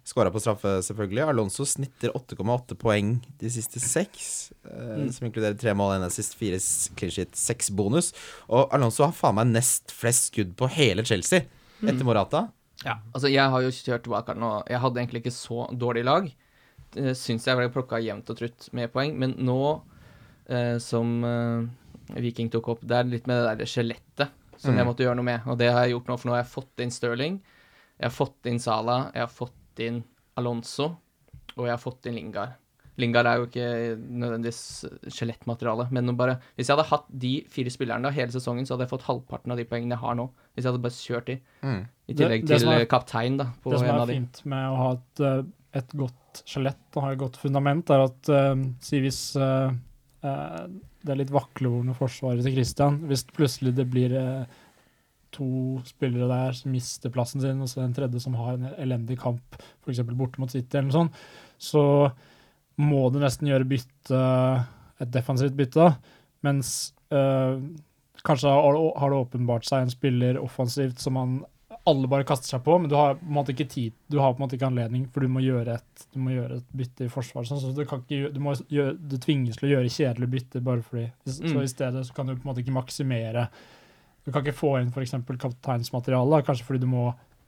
Skåra på straffe, selvfølgelig. Alonso snitter 8,8 poeng de siste seks. eh, Mm. Som inkluderer tre mål, en assist, fire clean sheet, seks bonus. Og Alonso har faen meg nest flest skudd på hele Chelsea, etter Morata. Ja, altså jeg har jo kjørt wildcard nå. Jeg hadde egentlig ikke så dårlig lag. Uh, Syns jeg ble plukka jevnt og trutt med poeng, men nå eh, som eh, Viking tok opp, det er litt med det der skjelettet som Mm. jeg måtte gjøre noe med. Og det har jeg gjort nå, for nå har jeg fått inn Sterling, jeg har fått inn Sala, jeg har fått inn Alonso, og jeg har fått inn Lingard. Lingard er jo ikke nødvendigvis skjelettmateriale, men bare, hvis jeg hadde hatt de fire spillerne da, hele sesongen, så hadde jeg fått halvparten av de poengene jeg har nå. Hvis jeg hadde bare kjørt de. Mm. I tillegg det det til er- kaptein, da, på Det som en er av de. fint med å ha et, eh, et godt skjelett og ha et godt fundament, er at uh, si hvis eh, det er litt vaklevorne forsvaret til Christian, hvis plutselig det blir eh, to spillere der som mister plassen sin, og så en tredje som har en elendig kamp, f.eks. borte mot City eller noe sånt, så må du nesten gjøre bytte, et defensivt bytte. Mens øh, kanskje har, det åpenbart seg en spiller offensivt som man alle bare kaster seg på, men du har på en måte ikke tid, du har på en måte ikke anledning, for du må gjøre et, du må gjøre et bytte i forsvaret. Sånn, så du, kan ikke, du, må gjøre, du tvinges til å gjøre kjedelige bytter bare fordi Så Mm. i stedet så kan du på en måte ikke maksimere Du kan ikke få inn f.eks. kapteinsmateriale, kanskje fordi du må,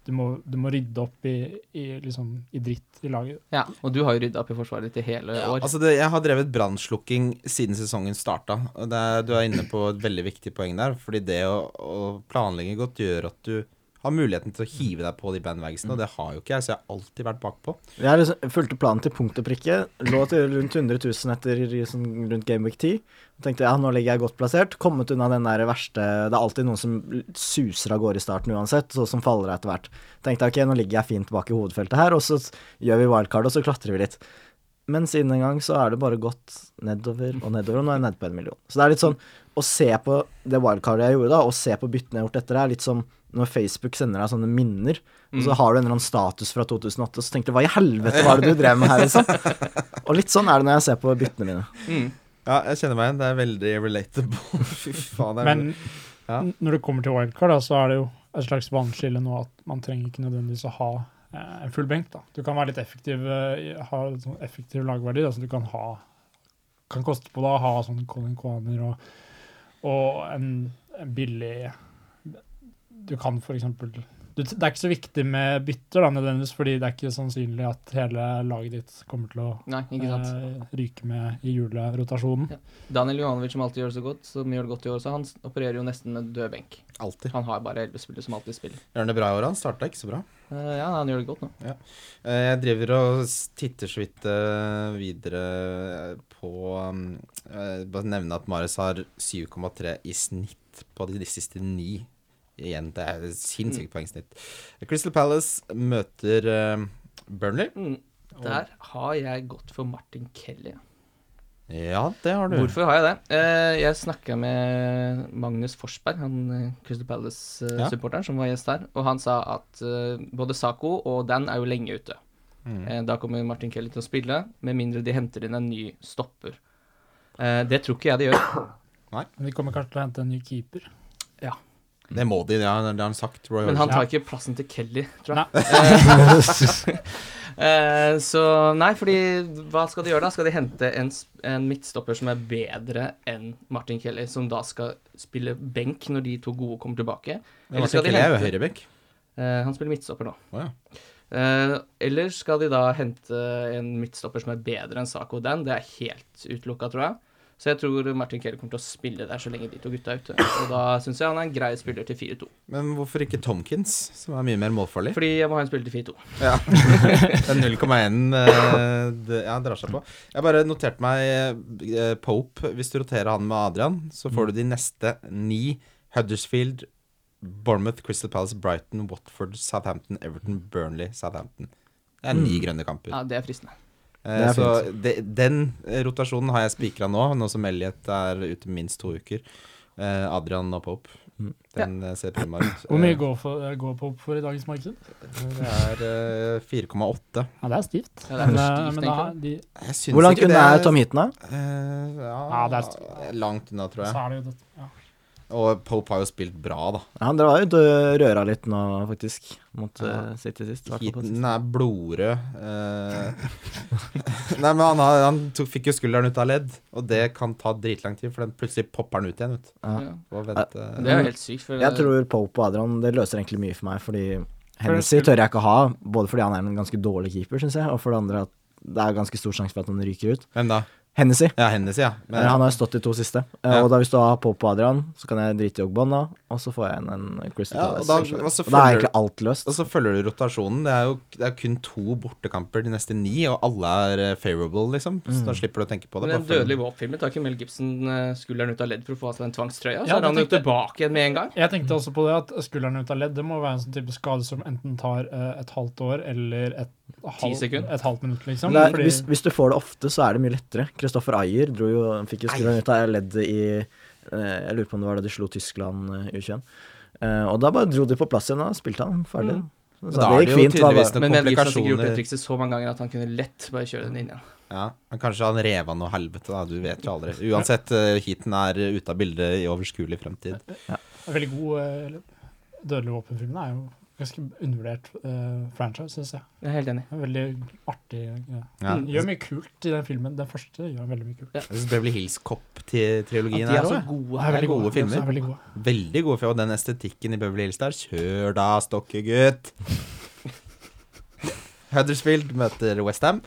du må, du må rydde opp i, i, liksom, i dritt i laget. Ja, og du har jo rydda opp i forsvaret ditt i hele Ja, år. altså det, jeg har drevet brannslukking siden sesongen starta. Det du er inne på et veldig viktig poeng der. Fordi det å, å planlegge godt gjør at du har muligheten til å hive deg på de bandwagsene, og det har jo ikke jeg, så jeg har alltid vært bakpå. Jeg liksom fulgte planen til punkt og prikke. Lå til rundt 100 000 etter liksom, rundt Game Week 10. Og tenkte ja, nå ligger jeg godt plassert. Kommet unna den der verste Det er alltid noen som suser av gårde i starten uansett, så som faller etter hvert. Tenkte ok, nå ligger jeg fint bak i hovedfeltet her, og så gjør vi wildcard, og så klatrer vi litt. Men siden en gang så er det bare gått nedover og nedover, og nå er jeg nede på en million. Så det er litt sånn å se på det wildcardet jeg gjorde da, og se på byttene jeg har gjort etter det, er litt som når Facebook sender deg sånne minner, og så har du en eller annen status fra 2008, og så tenker du hva i helvete var det du drev med her, liksom? [laughs] Og litt sånn er det når jeg ser på byttene mine. Mm. Ja, jeg kjenner meg igjen. Det er veldig relatable. [laughs] Fy faen. Det er Men Ja. når det kommer til wildcard, da, så er det jo et slags vannskille nå at man trenger ikke nødvendigvis å ha eh, en full benk. da. Du kan være litt effektiv, eh, ha litt sånn effektiv lagverdi. da, så du kan ha kan koste på deg å ha sånn Colin Kwaner og, og en, en billig Du kan for eksempel du, Det er ikke så viktig med bytter, da, nødvendigvis, fordi det er ikke sannsynlig at hele laget ditt kommer til å Nei, ikke sant. eh, ryke med i julerotasjonen. Daniel Johanovic, som alltid gjør det så godt, som gjør det godt i år, så han opererer jo nesten med død benk. Altid. Han har bare elleve spillere som alltid spiller. Gjør han det bra i år? Han starta ikke så bra. Eh, ja, han gjør det godt nå. Eh, Jeg driver og titter så vidt eh, videre på eh, Bare nevne at Mares har 7,3 i snitt på de, siste ni. Igjen, det er sinnssykt poengsnitt. Crystal Palace møter Burnley. Mm. Der har jeg gått for Martin Kelly. Ja, det har du. Hvorfor har jeg det? Eh, jeg snakka med Magnus Forsberg, han eh, Crystal Palace-supporteren som var gjest her, og han sa at eh, både Saco og Dan er jo lenge ute. Mm. Eh, da kommer Martin Kelly til å spille, med mindre de henter inn en ny stopper. Eh, det tror ikke jeg de gjør. Men de kommer kanskje til å hente en ny keeper. Det må de, det har, det har han sagt. Roy Men han tar ikke plassen til Kelly, tror jeg. [laughs] Eh, så nei, fordi hva skal de gjøre da? Skal de hente en, en midtstopper som er bedre enn Martin Kelly, som da skal spille benk når de to gode kommer tilbake? Eller skal Martin de hente, er jo høyrebekk. Eh, Han spiller midtstopper nå. Oh, ja. uh, eller skal de da hente en midtstopper som er bedre enn Sako Dan? Det er helt utelukka, tror jeg. Så jeg tror Martin Kelly kommer til å spille der så lenge de to gutta er ute. Og da syns jeg han er en grei spiller til 4-2. Men hvorfor ikke Tomkins, som er mye mer målfarlig? Fordi jeg må ha en spiller til 4-2. Ja. [laughs] Det er 0,1 eh, Ja, drar seg på. Jeg bare noterte meg eh, Pope. Hvis du roterer han med Adrian, så får du de neste ni. Huddersfield, Bournemouth, Crystal Palace, Brighton, Watford, Southampton, Everton, Burnley, Southampton. Det er ni Mm. grønne kamper. Ja, det er fristende. Eh, Det så de, den eh, rotasjonen har jeg spikra nå, nå som Elliot er ute minst to uker. Eh, Adrian og Pope. Mm. Den ja. ser prima ut. Hvor mye Eh, går, for, går Pope for i dagens marked? Det er eh, 4,8. Ja, det er stivt. Ja, det er for Men, eh, men de, Hvor langt unna er Tom Heaton, da? Eh, ja, Ja, det er langt unna, tror så jeg. er det jo det. Ja. Og Pope har jo spilt bra, da. Ja, Dere var ute og røra litt nå, faktisk, mot Ja. eh, City sist. Heaton er blodrød. eh. [laughs] Nei, men han, han tok, fikk jo skulderen ut av ledd, og det kan ta dritlang tid, for den plutselig popper den ut igjen. vet du. Ja. Men Det er jo helt sykt. For Jeg tror Pope og Adrian det løser egentlig mye for meg, fordi Hennessy tør jeg ikke ha, både fordi han er en ganske dårlig keeper, syns jeg, og for det andre at det er ganske stor sjanse for at han ryker ut. Hvem da? Hennessy. Ja, Hennessy, ja. Men, han har jo stått de to siste. Eh, Ja. Og da hvis du har på på Adrian, så kan jeg drite i Ogbon, da, og så får jeg inn en Crystal Ja, og da- og så og da er egentlig alt løst. Og så følger du rotasjonen. Det er jo det er kun to bortekamper de neste ni, og alle er eh, favorable, liksom. Så Mm. da slipper du å tenke på det. Men følg- dødelige våpfilmen tar ikke Mel Gibson eh, skulderen ut av ledd for å få av seg den tvangstrøya? Så Ja, er han jo tilbake igjen med en gang. Jeg tenkte også på det at skulderen ut av ledd det må være en sånn type skade som enten tar eh, et halvt år eller et, halv, sekunder. et halvt minutt, liksom. Er, Fordi- hvis, hvis du får det ofte, så er det mye lettere. Kristoffer Ayer dro jo, fikk jo skulderen ut av leddet i eh, Jeg lurer på om det var da de slo Tyskland eh, i U21. Eh, og da bare dro de på plass igjen og spilte han ferdig. Mm. Så da det det gikk fint. det var Men Mel har sikkert gjort det trikset så mange ganger at han kunne lett bare kjøre den inn igjen. Ja, men kanskje han rev av noe helvete, da. Du vet jo aldri. Uansett, heaten er ute av bildet i overskuelig fremtid. Ja. veldig god uh, Dødelig våpenfilm, det er jo ganske undervurdert uh, franchise, syns jeg. Jeg er helt enig. Er Veldig artig. Ja. Ja. Gjør mye kult i den filmen. Den første gjør veldig mye kult. Jeg synes Beverly Hills Cop-trilogien er er også gode. er veldig gode filmer. Er veldig gode. veldig gode. Og den estetikken i Beverly Hills der Kjør da, stokkegutt! [laughs] Huddersfield møter Westham.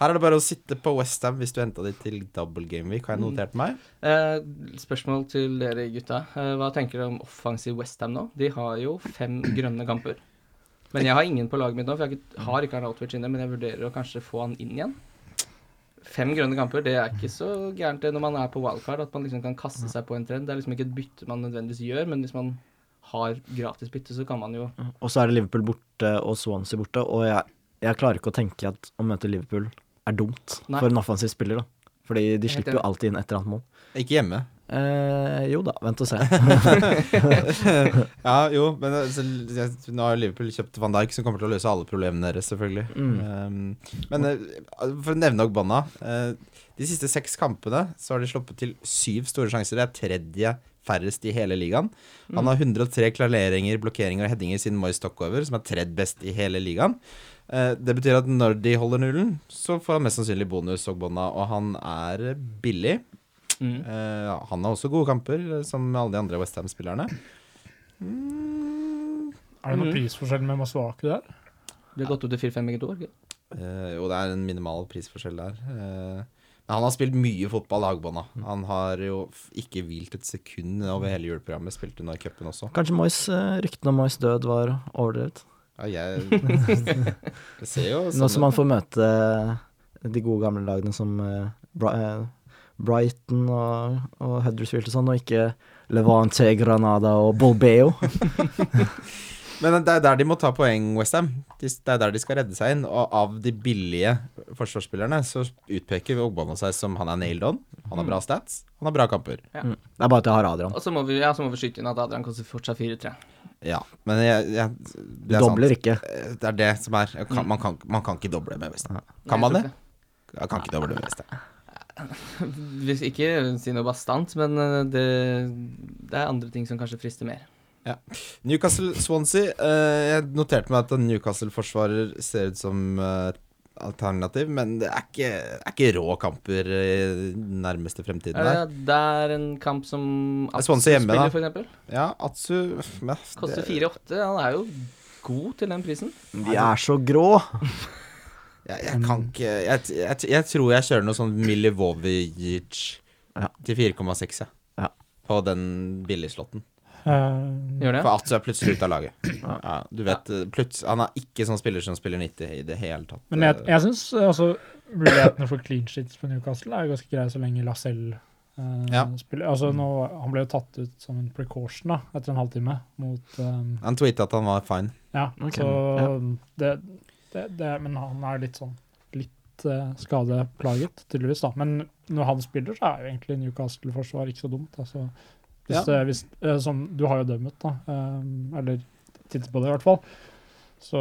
Her er det bare å sitte på Westham hvis du henta de til double game week, har jeg notert meg. Eh, spørsmål til dere gutta. Eh, hva tenker dere om offensiv Westham nå? De har jo fem [clears throat] grønne kamper. Men jeg har ingen på laget mitt nå, for jeg har ikke- har ikke Arnautovic inne. Men jeg vurderer å kanskje få han inn igjen. Fem grønne kamper, det er ikke så gærent det når man er på wildcard, at man liksom kan kaste seg på en trend. Det er liksom ikke et bytte man nødvendigvis gjør, men hvis man har gratis bytte, så kan man jo Og så er det Liverpool borte og Swansea borte, og jeg, jeg klarer ikke å tenke at å møte Liverpool er dumt Nei. for en offensiv spiller, da. Fordi de slipper jo alltid inn et eller annet mål. Ikke hjemme. Eh, jo da, vent og se. [laughs] Ja, jo, men så, jeg- nå har Liverpool kjøpt Van Dijk, som kommer til å løse alle problemene deres, selvfølgelig. Mm. Um, men eh, for å nevne Ogbonna Uh, De siste seks kampene så har de sluppet til syv store sjanser. Det er tredje færrest i hele ligaen. Han har 103 klareringer, blokkeringer og headinger siden Moy Stockover, som er tredje best i hele ligaen. Eh, det betyr at når de holder nullen, så får han mest sannsynlig bonus, Ogbonna, og han er billig. mm. Uh, han har også gode kamper, eh, som alle de andre Westham-spillerne. Mm, Er det noen mm. prisforskjell med Masuaku der? Det har gått opp til 4-5 begge to. eh, jo, det er en minimal prisforskjell der. Uh, men han har spilt mye fotball, Hagbonna. Han har jo ikke hvilt et sekund over hele juleprogrammet. Spilte under cupen også. Kanskje ryktene om Moyes død var overdrevet. Ja, jeg [laughs] Det ser jo Nå sånn som man får møte de gode gamle lagene som eh, eh, Brighton og, og Huddersfield og sånn, og ikke Levante, Granada og Bolbeo. [laughs] Men det er der de må ta poeng, Westham. De, det er der de skal redde seg inn. Og av de billige forsvarsspillerne så utpeker Ogbonna seg som han er nailed on. Han har bra stats, han har bra kamper. Ja. Det er bare at jeg har Adrian. Og så må vi, ja, så må vi skyte inn at Adrian koster fortsatt 4-3. Ja, men jeg, jeg, Du det er dobler sant. ikke. Det er det som er kan, man, kan, man kan ikke doble med Westham. Kan man det? Jeg kan ikke doble med Westham. [laughs] Hvis ikke si noe bastant, men eh, det, det er andre ting som kanskje frister mer. Newcastle-Swansea. Eh, jeg noterte meg at en Newcastle-forsvarer ser ut som eh, alternativ, men det er ikke, er ikke rå kamper i nærmeste fremtiden. Er Der. det, er en kamp som Atsu hjemme, spiller, f.eks. Ja, Atsu mest, Koster det- 4-8. Han er jo god til den prisen. De er så grå. [laughs] Jeg, jeg kan ikke jeg, jeg, jeg tror jeg kjører noe sånn Milivovic Ja. til 4,6, jeg. Ja. På den billigslotten. Eh, Gjør det? For Atsu er plutselig ute av laget. [clears throat] Ja, du vet, eh, Han er ikke sånn spiller som spiller 90 i det hele tatt. men jeg, jeg syns altså mulighetene for clean sheets på Newcastle er jo ganske greie så lenge Lacelle uh, Ja. spiller. Altså nå, Han ble jo tatt ut som en precaution da, etter en halvtime mot um, Han tweeta at han var fine. Ja, okay. så ja. Det, det, det Men han er litt sånn litt uh, skadeplaget, tydeligvis, da. Men når han spiller, så er jo egentlig Newcastle-forsvar ikke så dumt. Altså, hvis, Ja. eh, hvis, eh, som, du har jo dømmet, da. eh, eller tittet på det, i hvert fall. Så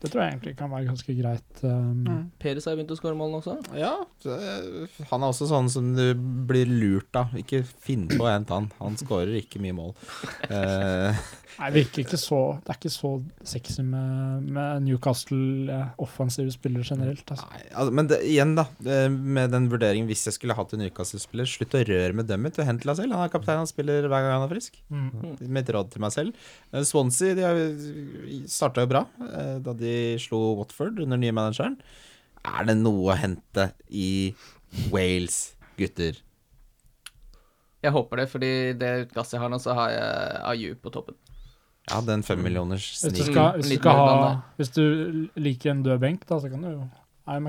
det tror jeg egentlig kan være ganske greit. um, Peres har begynt å skåre mål nå også. Ja, så, eh, han er også sånn som du blir lurt av. Ikke finn på en tann. han. Han skårer ikke mye mål. uh. [laughs] Nei, virker ikke så Det er ikke så sexy med, med Newcastle eh, spillere generelt. Altså. nei, altså, men det, igjen, da, eh, med den vurderingen hvis jeg skulle hatt en Newcastle-spiller, slutt å røre med Dummit og hent Lasell. Han er kaptein, han spiller hver gang han er frisk. Mm. Mitt råd til meg selv. Swansea de starta jo bra da de slo Watford under nye manageren. Er det noe å hente i Wales, gutter? Jeg håper det, fordi det utkastet jeg har nå, så har jeg Ayu på toppen. Ja, den femmillioners Hvis sneak. hvis banda. Hvis du liker en død benk, da, så kan du jo Er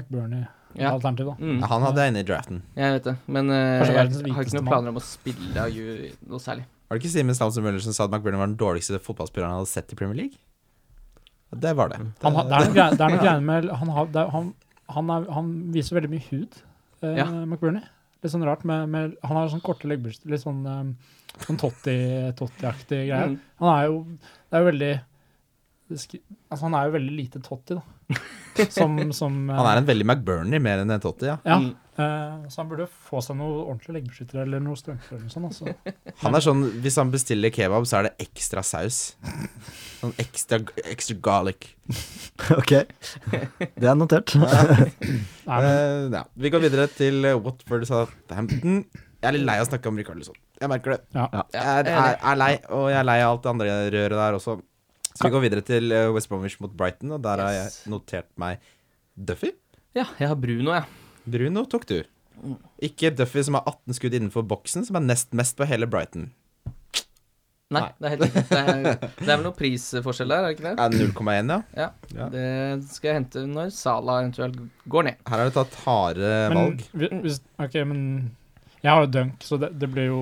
et Ja. alternativ, da. Mm. Ja, han hadde jeg inne i draften. Jeg vet det, men uh, jeg har ikke noen planer om å spille Ayu noe særlig. Var det ikke Simen Stamsen Møller som sa at McBurnie var den dårligste fotballspilleren han hadde sett i Premier League? Det var det. Han, det er noe [laughs] det er noe greier med Han, har, det er, han, han, er, han viser veldig mye hud, eh, Ja. McBurney. Litt sånn rart med, med Han har sånn korte leggbryster, litt sånn, um, sånn Totti- Totti-aktig greier. Mm. Han er jo Det er jo veldig skri- Altså, han er jo veldig lite Totti, da. [laughs] Som, som eh, Han er en veldig McBurney mer enn en Totti, ja. Ja. Mm. Eh, så han burde få seg noe ordentlig leggbeskyttere eller noe strømper eller noe sånt. Altså. [laughs] Han er sånn, Hvis han bestiller kebab, så er det ekstra saus. Sånn ekstra, ekstra garlic. [laughs] Ok, det er notert. [laughs] Nei, men, Eh, ja. Vi går videre til eh, Watford Southampton. Jeg er litt lei av å snakke om Rikarlison. Jeg merker det. ja. Jeg er, er, lei, og jeg er lei av alt det andre røret der også. Så vi går videre til West Bromwich mot Brighton, og der har jeg notert meg Duffy. Ja, jeg har Bruno, jeg. Bruno tok du. Ikke Duffy som har 18 skudd innenfor boksen, som er nest mest på hele Brighton. Nei, Nei. det er helt riktig. Det er, det er vel noe prisforskjell der, er det ikke det? Er det 0,1, ja. Ja. Ja. Det skal jeg hente når Sala eventuelt går ned. Her har du tatt harde men, valg. vi- hvis, ok, men jeg har jo dunk, så det, det blir jo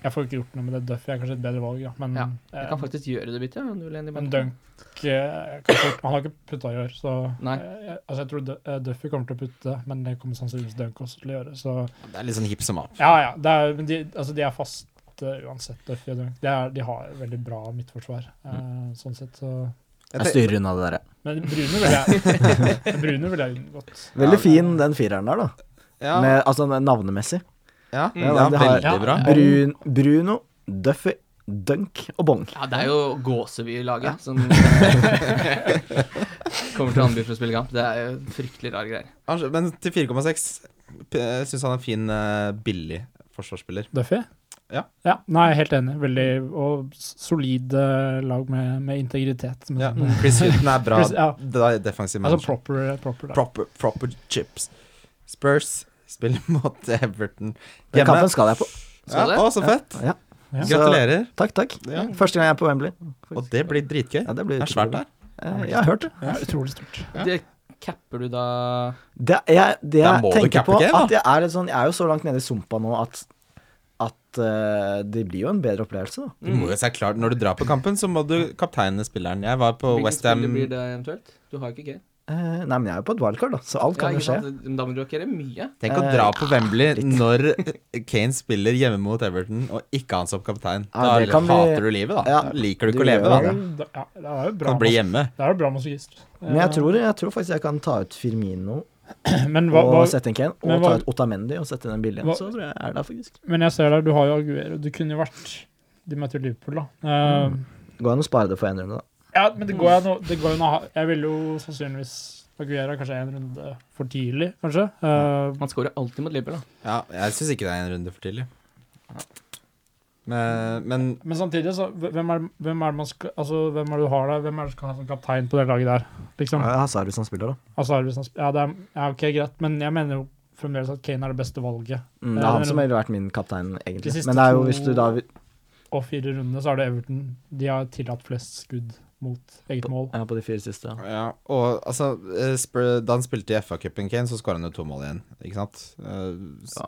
Jeg, jeg får ikke gjort noe med det Duffy. er kanskje et bedre valg, ja. Men, Ja, Jeg eh, kan faktisk gjøre det byttet. Ja. men dunk eh, Han har ikke putta i år, så Nei. eh, jeg, altså jeg tror eh, Duffy kommer til å putte, men det kommer sannsynligvis dunk også til å gjøre. Så Det er litt sånn hipp som app. ja, ja. Det er, men de, altså, de er faste uansett, Duffy og dunk. De, er, de har veldig bra midtforsvar, mm. sånn sett. Så. Jeg styrer unna det der. Men Brune vil jeg [laughs] Brune vil jeg unngått. Veldig fin den fireren der, da. Ja, Med, altså navnemessig. Ja, Mm. ja, Ja, de har- veldig bra. Brun, Bruno, Duffy, Dunk og Bong. Ja, det er jo Gåseby-laget som [laughs] kommer til Andeby for å spille kamp. Det er jo fryktelig rare greier. Altså, Men til 4,6 syns han er en fin, eh, billig forsvarsspiller. Duffy? Ja. Nei, jeg er helt enig. Veldig og s- solid eh, lag med, med integritet. Ja. Chris Hilton er bra Chris- ja. det er defensiv Altså proper, proper. Proper, proper chips. Spurs spiller mot Everton Den kampen skal jeg på. Skal ja, å, så fett. Ja. Ja. Så- Gratulerer. Takk, takk. Ja. Første gang jeg er på Wembley. Og det blir dritgøy. Ja, det blir Det er svært der. Eh, Jeg har hørt det. Ja, utrolig stort. Ja. Det capper du da Det, jeg, det jeg tenker på, game, at jeg er, litt sånn, jeg er jo så langt nede i sumpa nå at, at uh, det blir jo en bedre opplevelse, da. Du må jo se klart, Når du drar på kampen, så må du kapteine spilleren. Jeg var på Hvilken Westham spiller blir det eventuelt? Du har ikke Gay. Eh, nei, men jeg er jo på et wildcard, da, så alt kan Ja, jo skje. Da må du gjøre mye. Tenk å Eh, dra på Wembley litt. når Kane spiller hjemme mot Everton og ikke han som kaptein. Ja, Da hater vi- du livet, da. Ja, Da liker du du ikke å leve, da. det. Ja, det er jo bra, Kan bli hjemme. det er jo bra masochist. Men jeg tror, jeg tror faktisk jeg kan ta ut Firmino [clears throat] Men, hva, og sette inn Kane, og hva, ta ut Otamendi og sette inn en billig en. Så tror jeg jeg er der, faktisk. men jeg ser der, du har jo Aguero. Du kunne jo vært De møter Liverpool, da. Eh, Går an å spare det for én runde, da. Ja, men det går jo å det går an å ha Jeg vil jo sannsynligvis Aguero er kanskje en runde for tidlig, kanskje. Uh, Man scorer alltid mot Liverpool, da. Ja, jeg syns ikke det er en runde for tidlig. Men, men men samtidig, så hvem er, hvem er det man skal Altså, hvem er det du har der? Hvem er det du skal ha som kaptein på det laget der? Liksom. Ja, Hazard hvis han spiller, da. Altså, han spiller, ja, det er, ja, ok, greit, men jeg mener jo fremdeles at Kane er det beste valget. Mm, det Ja, er han som ville vært min kaptein, De egentlig. siste Men det er jo hvis du da Og fire rundene så er det Everton. De har tillatt flest skudd mot eget mål. Ja, på de fire siste. Ja. Ja, og altså eh, Da han spilte i FA-cupen, Kane, så skåra han jo to mål igjen, ikke sant? Så,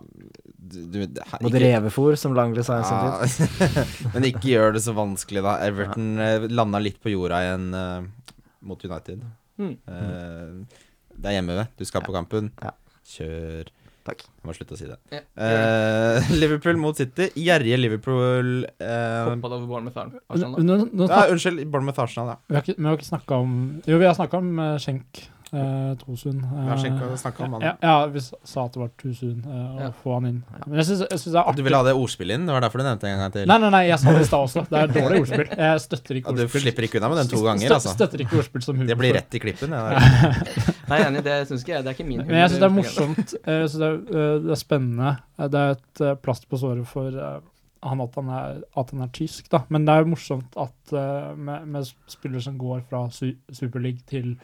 du, Mot ikke- Revefor, som Langley sa i sin tid. [laughs] Men ikke gjør det så vanskelig, da. Everton ja. landa litt på jorda igjen uh, mot United. Mm. Uh, det er hjemme, du skal på kampen. Ja. Kjør. Takk. Jeg må slutte å si det. Ja. Uh, [laughs] Liverpool mot City. Gjerrige Liverpool uh, Hoppa over Bournemouth Arsenal, Nå, da. nå, nå, ja, Unnskyld, Bournemouth Arsenal, ja. vi har ikke, vi har ikke snakka om Jo, vi har snakka om uh, Schenk uh, Tosun. Vi har Schenk og snakket om han. Ja, ja, vi sa at det var Tosun eh, å Ja. få han inn. Men jeg syns synes det er At du artig ville ha det ordspillet inn? Det var derfor du nevnte det en gang til. Nei, nei, nei, jeg sa det i stad også. Det er [laughs] dårlig ordspill. Jeg støtter ikke At du slipper ikke unna med den to ganger, altså. Støtter ikke ordspill som humor. Det blir rett i klippen. Ja, jeg er enig, det syns ikke jeg. Det er ikke min Men jeg syns det er morsomt. eh, Jeg synes det, er, eh, det er spennende. Eh, Det er et plast på såret for eh, han at han er, at han er tysk, da. Men det er jo morsomt at eh, med, med spillere som går fra su Superleague til,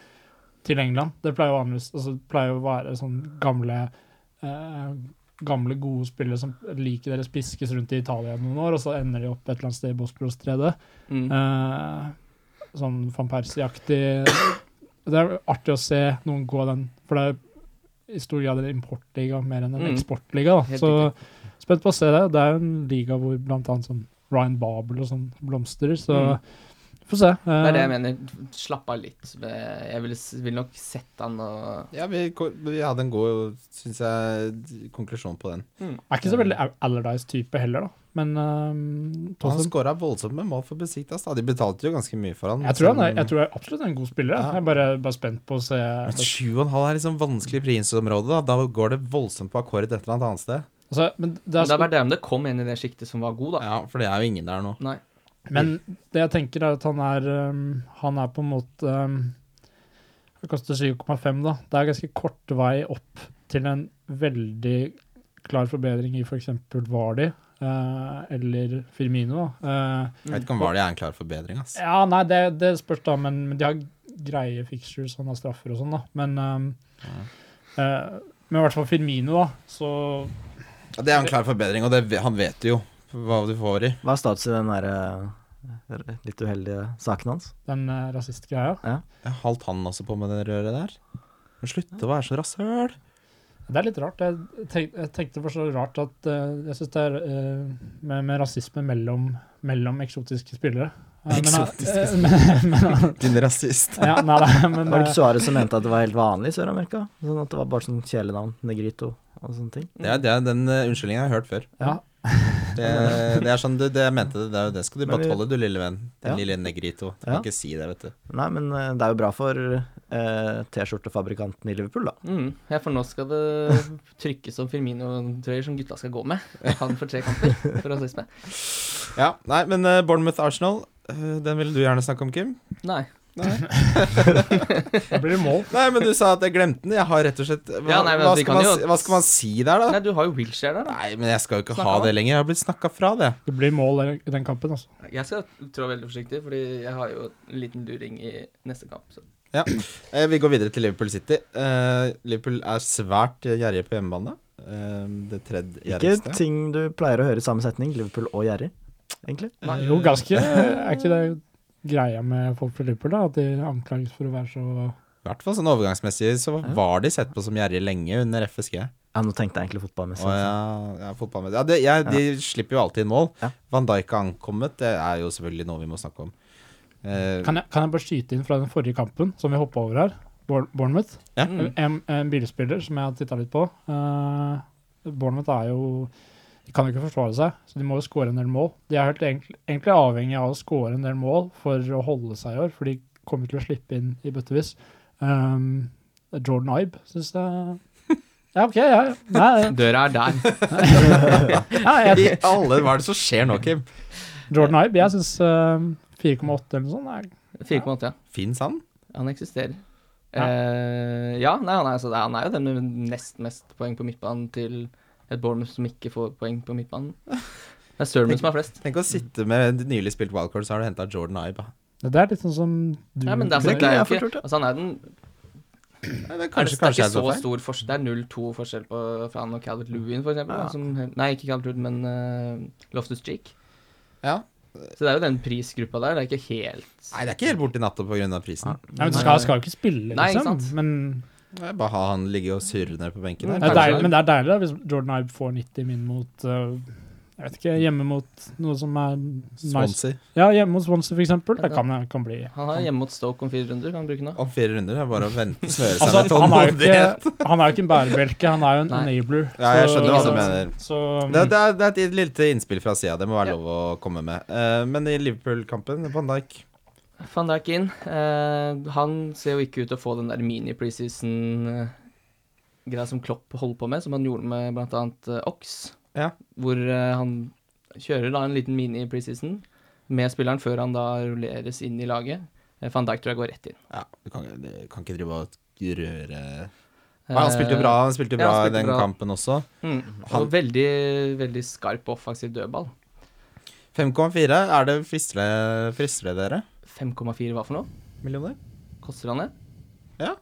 til England Det pleier jo vanligvis altså, det pleier jo å være sånn gamle eh, Gamle, gode spillere som liker deres piskes rundt i Italia noen år, og så ender de opp et eller annet sted i Bosporos-stredet. Mm. Eh, sånn van Persie-aktig. Det er artig å se noen gå den, for det er i stor grad en importliga mer enn en Mm. eksportliga. Da. Så spent på å se det. Det er jo en liga hvor annet sånn Ryan Babel og sånn blomstrer, så Mm. Får se. Det er det jeg Eh, mener. Slapp av litt. Jeg vil, vil nok sette han og Ja, vi, vi hadde en god, syns jeg, konklusjon på den. er ikke så veldig Al- Allardyce-type heller, da. Men uh, Han skåra voldsomt med mål for Besiktas. De betalte jo ganske mye for han. jeg tror, han er, jeg tror jeg absolutt er en god spiller. Ja. Jeg er bare, bare spent på å se Men 7,5 er liksom vanskelig prisområde. Da. da går det voldsomt på akkord et eller annet annet sted. altså, men, det Det er, bare det om det kom en i det sjiktet som var god, da. Ja, For det er jo ingen der nå. Nei. Men det jeg tenker, er at han er um, Han er på en måte um, Det koster 7,5, da. Det er ganske kort vei opp til en veldig klar forbedring i f.eks. Vardi Uh, eller Firmino. Eh, Jeg vet ikke om Vardi er en klar forbedring. ass. Ja, nei, det, det spørs da, men, men de har greie fixtures, han har straffer og sånn, da. Men, um, uh, men i hvert fall Firmino, da, så Ja, Det er en klar forbedring, og det, han vet jo hva du får i. Hva er status i den der eh, litt uheldige saken hans? den uh, rasistgreia Jeg holdt han også på med det røret der. Men slutt å være så rasshøl. Det er litt rart. Jeg, tenk, jeg tenkte for så rart at uh, Jeg syns det er uh, med, med rasisme mellom, mellom eksotiske spillere. Eksotiske men, Din rasist. ja, nei, nei, men Var det ikke Suárez som mente at det var helt vanlig i Sør-Amerika? Sånn at det var bare sånn kjælenavn, Negrito og sånne ting? Det er, det er den uh, unnskyldningen jeg har hørt før. ja, Det, det er sånn du, det jeg mente det, det, er jo det skal du Men bare tåle, du lille venn. Den Ja. lille negrito. Du Ja. kan ikke si det, vet du. Nei, men eh, det er jo bra for eh, T-skjortefabrikanten i Liverpool, da. Mm. Ja, for nå skal det [laughs] trykkes om Firmino-trøyer som gutta skal gå med. Han får tre kamper for rasisme. Ja, nei, men uh, Bournemouth-Arsenal, uh, den ville du gjerne snakke om, Kim? Nei. Nei. [laughs] blir mål. nei, men du sa at jeg glemte den. Jeg har rett og slett Hva, Ja, nei, hva, skal, man, jo- hva skal man si der, da? Nei, du har jo wheelchair der, da. Nei, men jeg skal jo ikke Snakka ha det lenger. Jeg har blitt snakka fra det. Det blir mål i den kampen, altså. Jeg skal trå veldig forsiktig, fordi jeg har jo en liten luring i neste kamp. Så. Ja. vi går videre til Liverpool City. Uh, Liverpool er svært eh, gjerrige på hjemmebane. Uh, det tredje Ikke ting du pleier å høre i samme setning. Liverpool og gjerrig, egentlig. Nei. Jo, ganske Er ikke det greia med folk fra Liverpool, da? At de anklages for å være så I hvert fall sånn overgangsmessig så var de sett på som gjerrige lenge under FSG. Ja, nå tenkte jeg egentlig fotballmessig. Å, ja, ja, fotballmessig. Ja, det, jeg, de slipper jo alltid inn mål. Ja. Van Dijk har ankommet. Det er jo selvfølgelig noe vi må snakke om. Eh, kan jeg, kan jeg bare skyte inn fra den forrige kampen, som vi hoppa over her? Bournemouth. Ja. Mm. En, en bilspiller som jeg har titta litt på. Uh, Bournemouth er jo De kan jo ikke forsvare seg, så de må jo skåre en del mål. De er helt egentlig, egentlig avhengig av å skåre en del mål for å holde seg i år, for de kommer til å slippe inn i bøttevis. Um, Jordan Ibe syns jeg Ja, OK, ja. ja. Nei, Døra er der. [laughs] ja, I alle Hva er det som skjer nå, Kim? Jordan Ibe, jeg syns 4,8 eller noe sånt er 4,8, ja. Fins han? Han eksisterer. Ja. uh, ja, nei, han, er, altså, han er jo den med nest mest poeng på midtbanen til et Bournemouth som ikke får poeng på midtbanen. Det er Sermon som har flest. Tenk å sitte med nylig spilt wildcard, så har du henta Jordan Ibe. Det er litt sånn som du Nei, men det er, Det er det er ikke jo ikke altså, han er den Nei, det er kanskje, det er kanskje ikke så stor forskjell. Det er 0-2 forskjell på fra han og Calvert Lewin, for eksempel. Ja. Som, nei, ikke Calvert Lewin, men uh, Loftus Cheek. Ja. Så det er jo den prisgruppa der. Det er ikke helt Nei, det er ikke helt borti natta pga. prisen. Nei, men Du skal, skal jo ikke spille, liksom. Nei, ikke liksom. sant? Men Bare ha han ligge og surre ned på benken. Der. det er deilig, men det er deilig da, hvis Jordan Ibe får 90 min mot uh, Jeg vet ikke, hjemme mot noe som er nice. Swansea. Ja, hjemme mot Swansea, for eksempel. Det kan, kan bli Han har hjemme mot Stoke om fire runder. Kan han bruke nå? Om fire runder. Det er bare å vente smøre seg Altså, med tålmodighet. ikke, han er jo ikke en bærebjelke, han er jo en Nei. enabler. Ja, jeg skjønner hva du mener. Så Det, det, er, det er et lite innspill fra sida. Det må være lov å komme med. Uh, men i Liverpool-kampen, Van Dijk Van Dijk inn. Eh, han ser jo ikke ut til å få den der mini-preseason-greia som Klopp holder på med, som han gjorde med annet eh, Ox. Ja. Hvor eh, han kjører da en liten mini-preseason med spilleren før han da rulleres inn i laget. Eh, Van Dijk tror jeg går rett inn. Ja, du kan, du kan ikke drive og røre Nei, Han spilte jo bra, han spilte jo ja, bra han i den bra. kampen også. Mm. Han- Og veldig, veldig skarp offensiv dødball. 5,4. Er det frister frister det dere? 5,4 hva for noe? Millioner? Koster han det? Ja.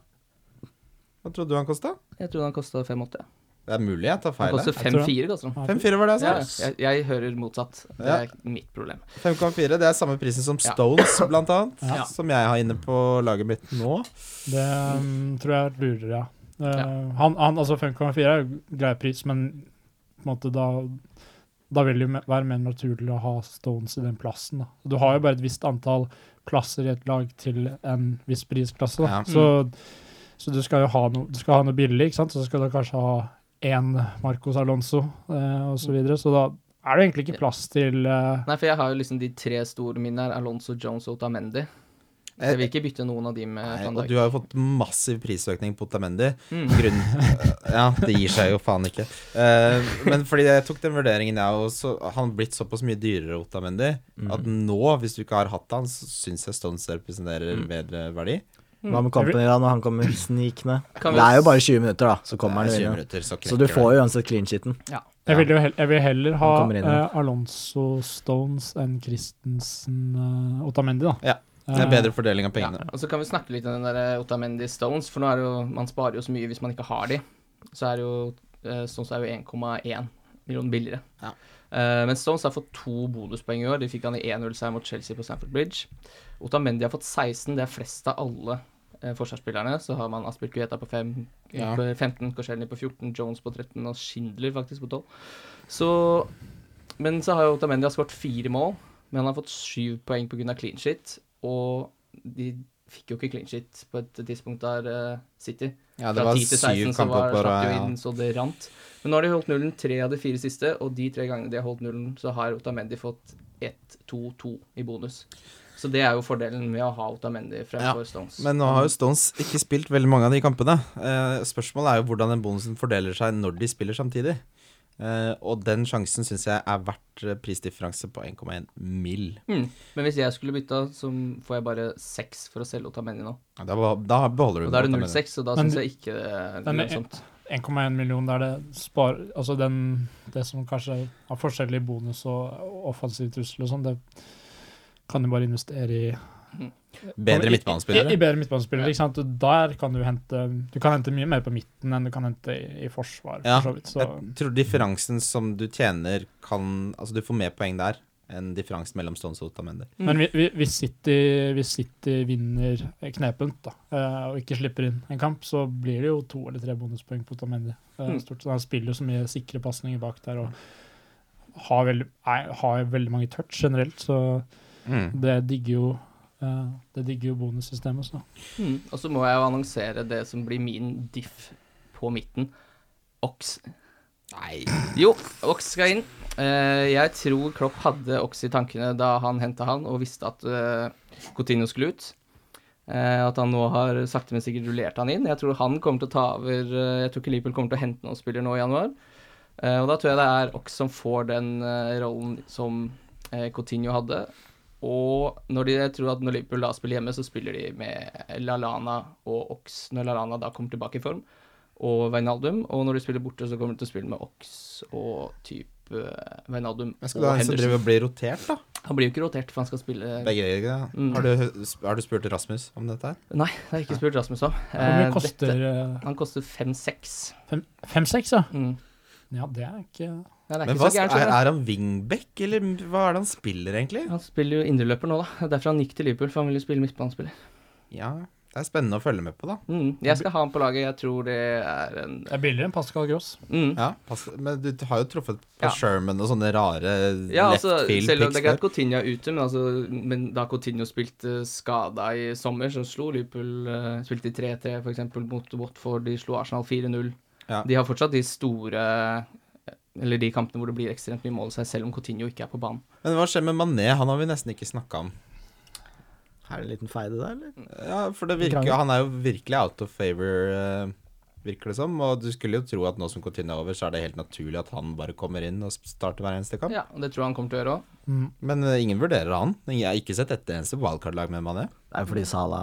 Hva trodde du han kosta? Jeg trodde han kosta 5,8. Det er mulig jeg tar Han koster her. Jeg tror 5,4, koster han. 5,4 var det Ja, jeg sa. jeg, jeg hører motsatt. Det Ja. er mitt problem. 5,4. Det er samme prisen som Ja. Stones, [laughs] blant annet. Ja. Som jeg har inne på laget mitt nå. det um, tror jeg er lurere, ja. Uh, Ja. Han, han, altså 5,4 er grei pris, men på en måte da Da vil det jo være mer naturlig å ha Stones i den plassen. Da. Du har jo bare et visst antall plasser i et lag til en viss prisklasse. Da. Ja. Så, så du skal jo ha noe, du skal ha noe billig, ikke sant? så skal du kanskje ha én Marcos Alonso eh, osv. Så, videre. så da er det egentlig ikke plass til eh, Nei, for jeg har jo liksom de tre store mine her, Alonso, Jones og Otamendi. Jeg vil ikke bytte noen av de med Nei, van og du har jo fått massiv prisøkning på Otamendi. Mm. [laughs] Grunn Ja, det gir seg jo faen ikke. Uh, men fordi jeg tok den vurderingen, jeg òg, så han blitt såpass mye dyrere, Otamendi, at nå, hvis du ikke har hatt han, så syns jeg Stones representerer Mm. bedre verdi. Hva med Company da, når han kommer snikende? Vi Det er jo bare 20 minutter, da, så kommer er han inn. så, Så du får jo uansett clean sheeten. Jeg vil jo heller, jeg vil heller ha ja. eh, Alonso Stones enn Christensen uh, Otamendi, da. Ja, Det er bedre fordeling av pengene. Og så kan vi snakke litt om den der eh, Otamendi Stones, for nå er det jo Man sparer jo så mye hvis man ikke har de. Så er det jo eh, Stones er jo 1,1 millioner billigere. Ja. Eh, men Stones har fått to bonuspoeng i år. De fikk han i 1-0-seier mot Chelsea på Stamford Bridge. Otamendi har fått 16, det er flest av alle eh, forsvarsspillerne. Så har man Aspelkueta på 5, Ja. på 15, Korselny på 14, Jones på 13 og Schindler faktisk på 12. Så Men så har jo Otamendi har skåret fire mål, men han har fått syv poeng pga. clean shit. Og de fikk jo ikke clean shit på et tidspunkt der eh, City. Ja, det Fra var 10 til syv 16 så var, kamper på ja. inn så det rant. Men nå har de holdt nullen tre av de fire siste, og de tre gangene de har holdt nullen, så har Otamendi fått 1-2-2 i bonus. Så det er jo fordelen med å ha Otamendi fremfor Stones. Men nå har jo Stones ikke spilt veldig mange av de kampene. Eh, spørsmålet er jo hvordan den bonusen fordeler seg når de spiller samtidig. Eh, og den sjansen syns jeg er verdt eh, prisdifferanse på 1,1 mill. Mm. Men hvis jeg skulle bytta, så får jeg bare 6 for å selge Otamendi nå. Ja, Da, da beholder du Og da er det 0,6, og da syns jeg ikke det er lønnsomt. 1,1 million der det spar... Altså den, det som kanskje har forskjellig bonus og offensiv trussel og sånn, det kan du bare investere i Bedre I, i, midtbanespillere. i bedre midtbanespillere, ikke sant. Der kan du hente Du kan hente mye mer på midten enn du kan hente i, i forsvar, Ja, for så vidt. Så Jeg tror differensen som du tjener, kan Altså, du får mer poeng der enn differansen mellom Stones og Otamendi. Men vi- vi- hvis City, hvis City vinner knepent da, eh, og ikke slipper inn en kamp, så blir det jo to eller tre bonuspoeng på Otamendi. Eh, Mm. Stort sett. Han spiller jo så mye sikre pasninger bak der og har veldig, er, har veldig mange touch generelt, så Mm. det digger jo det digger jo bonussystemet. Så. Mm. Og så må jeg jo annonsere det som blir min diff på midten. Ox. Nei Jo, Ox skal inn. Eh, jeg tror Klopp hadde Ox i tankene da han henta han, og visste at uh, Coutinho skulle ut. Eh, at han nå har sakte, men sikkert rullert han inn. Jeg tror han kommer til å ta over eh, Jeg tror ikke Liverpool kommer til å hente noen spiller nå i januar. Eh, og da tror jeg det er Ox som får den eh, rollen som eh, Coutinho hadde. Og når de, jeg tror at når Liverpool da spiller hjemme, så spiller de med Lalana og Ox når Lalana da kommer tilbake i form, og Veinaldum. Og når de spiller borte, så kommer de til å spille med Ox og type Veinaldum. Men skal du og ha en som driver og blir rotert, da? Han blir jo ikke rotert, for han skal spille Begge ja. Mm. har, du, har du spurt Rasmus om dette her? Nei, det har jeg ikke spurt Rasmus om. Hvor mye Eh, koster dette- eh, Han koster fem-seks. fem- Fem-seks, ja? Mm. Ja, det er ikke Nei, er Men hva, er, er han wingback, eller hva er det han spiller, egentlig? Han spiller jo indreløper nå, da. Er Derfor han gikk til Liverpool, for han ville spille midtbanespiller. Ja, det er spennende å følge med på, da. Mm. Jeg skal ha han på laget. Jeg tror det er en Det er billigere enn Pascal Gross. mm. Ja, Men du har jo truffet på Ja. Sherman og sånne rare Ja, left altså, field selv om det er greit. Coutinho er ute, men, altså, men da Coutinho spilte skada i sommer, så slo Liverpool uh, Spilte de 3-3 f.eks. mot Watford, de slo Arsenal 4-0. Ja. De har fortsatt de store Eller de kampene hvor det blir ekstremt mye mål, seg, selv om Coutinho ikke er på banen. Men hva skjer med Mané? Han har vi nesten ikke snakka om. Er det en liten feide der, eller? Ja, for det virker, han er jo virkelig out of favor, eh, virker det som. Og du skulle jo tro at nå som Coutinho er over, så er det helt naturlig at han bare kommer inn og starter hver eneste kamp. Ja, og det tror jeg han kommer til å gjøre òg. Mm. Men eh, ingen vurderer han. Jeg har ikke sett et eneste wildcard-lag med Mané. Det er fordi Sala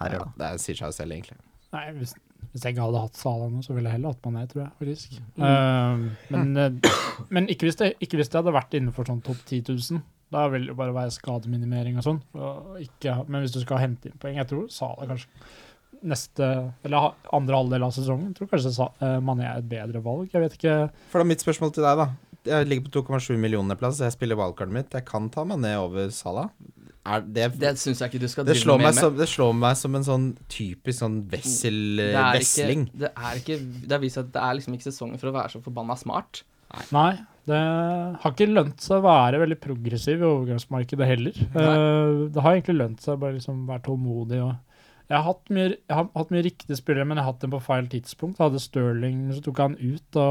herjer, Ja, da. det sier seg jo selv, egentlig. Nei, hvis, hvis jeg ikke hadde hatt Sala nå, så ville jeg heller hatt Mané, tror jeg, faktisk. Mm. Uh, men uh, men ikke, hvis det, ikke hvis det hadde vært innenfor sånn topp 10 000. Da vil det bare være skademinimering og sånn. Men hvis du skal hente inn poeng Jeg tror Sala kanskje neste Eller andre halvdel av sesongen tror kanskje eh, Mané er et bedre valg. Jeg vet ikke. For da mitt spørsmål til deg, da. Jeg ligger på 2,7 millioner plass, jeg spiller wildcardet mitt. Jeg kan ta Mané over Salah. Er det Det syns jeg ikke du skal det drive slår, meg med. som, det slår meg som en sånn typisk sånn vessel Det er vesling. ikke Det er ikke Det har vist seg at det er liksom ikke sesongen for å være så forbanna smart. Nei, Det har ikke lønt seg å være veldig progressiv i overgangsmarkedet heller. Uh, det har egentlig lønt seg å bare liksom være tålmodig. Og jeg, har hatt mye, jeg har hatt mye riktige spillere, men jeg har hatt dem på feil tidspunkt. Jeg hadde Stirling, så tok han ut da,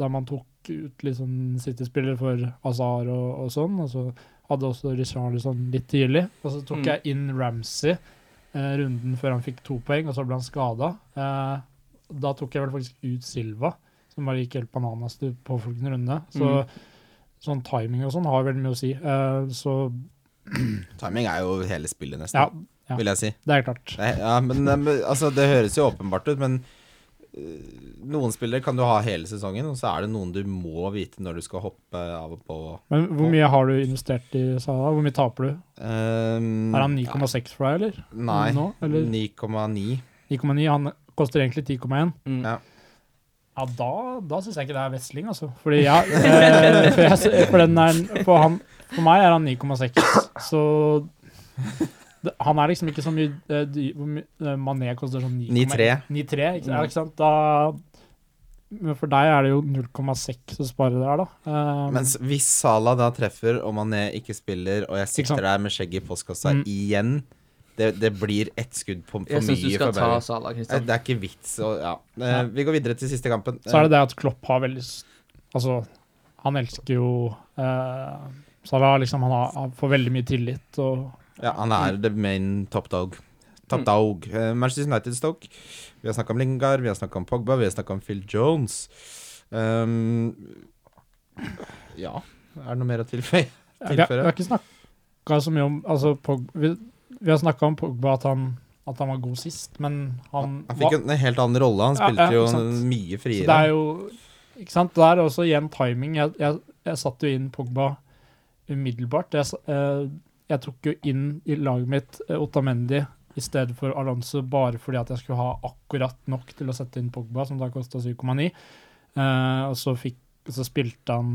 da man tok ut liksom City-spillere for Azar og, og sånn. Og så hadde også Richarlison litt tidlig. Og så tok Mm. jeg inn Ramsey eh, runden før han fikk to poeng, og så ble han skada. Eh, da tok jeg vel faktisk ut Silva, som bare gikk helt bananas til påfølgende runde. Så Mm. sånn timing og sånn har veldig mye å si. Eh, så [clears throat] Timing er jo hele spillet, nesten, ja, ja. vil jeg si. det er klart. Er- ja, men eh, men, altså, det høres jo åpenbart ut, men noen spillere kan du ha hele sesongen, og så er det noen du må vite når du skal hoppe av og på. Men hvor mye har du investert i Salah? Hvor mye taper du? Um, Er han 9,6 for deg, eller? Nei, 9,9. 9,9. Han koster egentlig 10,1. Mm. Ja. Ja, da, da syns jeg ikke det er vesling, altså. Fordi [laughs] jeg, eh, for, jeg for, den er, for, han, for meg er han 9,6, så det, Han er liksom ikke så mye eh, hvor mye- eh, Mané koster sånn 9,3. 9,3, ikke, ja, ikke sant? Da Men for deg er det jo 0,6 å spare der, da. Um, Mens hvis Salah da treffer, og Mané ikke spiller, og jeg sitter der med skjegget i postkassa Mm. igjen, det, det blir ett skudd på, for Jeg syns du mye skal ta Sala, Eh, Kristian. Det er ikke vits å Ja. Eh, Ja. Vi går videre til siste kampen. så er det det at Klopp har veldig Altså, han elsker jo uh, Salah liksom, han, har, han får veldig mye tillit og Ja, han er the main top dog. Top Mm. dog. Eh, Manchester United Stoke. Vi har snakka om Lingard, vi har snakka om Pogba, vi har snakka om Phil Jones. Um, ja, er det noe mer å tilføye? Ja, vi, har, vi har ikke snakka så mye om altså, Pog, vi, vi har snakka om Pogba at han, at han var god sist, men han, Han fikk en helt annen rolle. Han spilte ja, jo mye friere. Så det er jo Ikke sant. Det er også igjen timing. Jeg, jeg, jeg satte jo inn Pogba umiddelbart. Jeg, eh, jeg tok jo inn i laget mitt eh, Otamendi i stedet for Alonso bare fordi at jeg skulle ha akkurat nok til å sette inn Pogba, som da kosta 7,9. Uh, og så, fikk, så spilte han,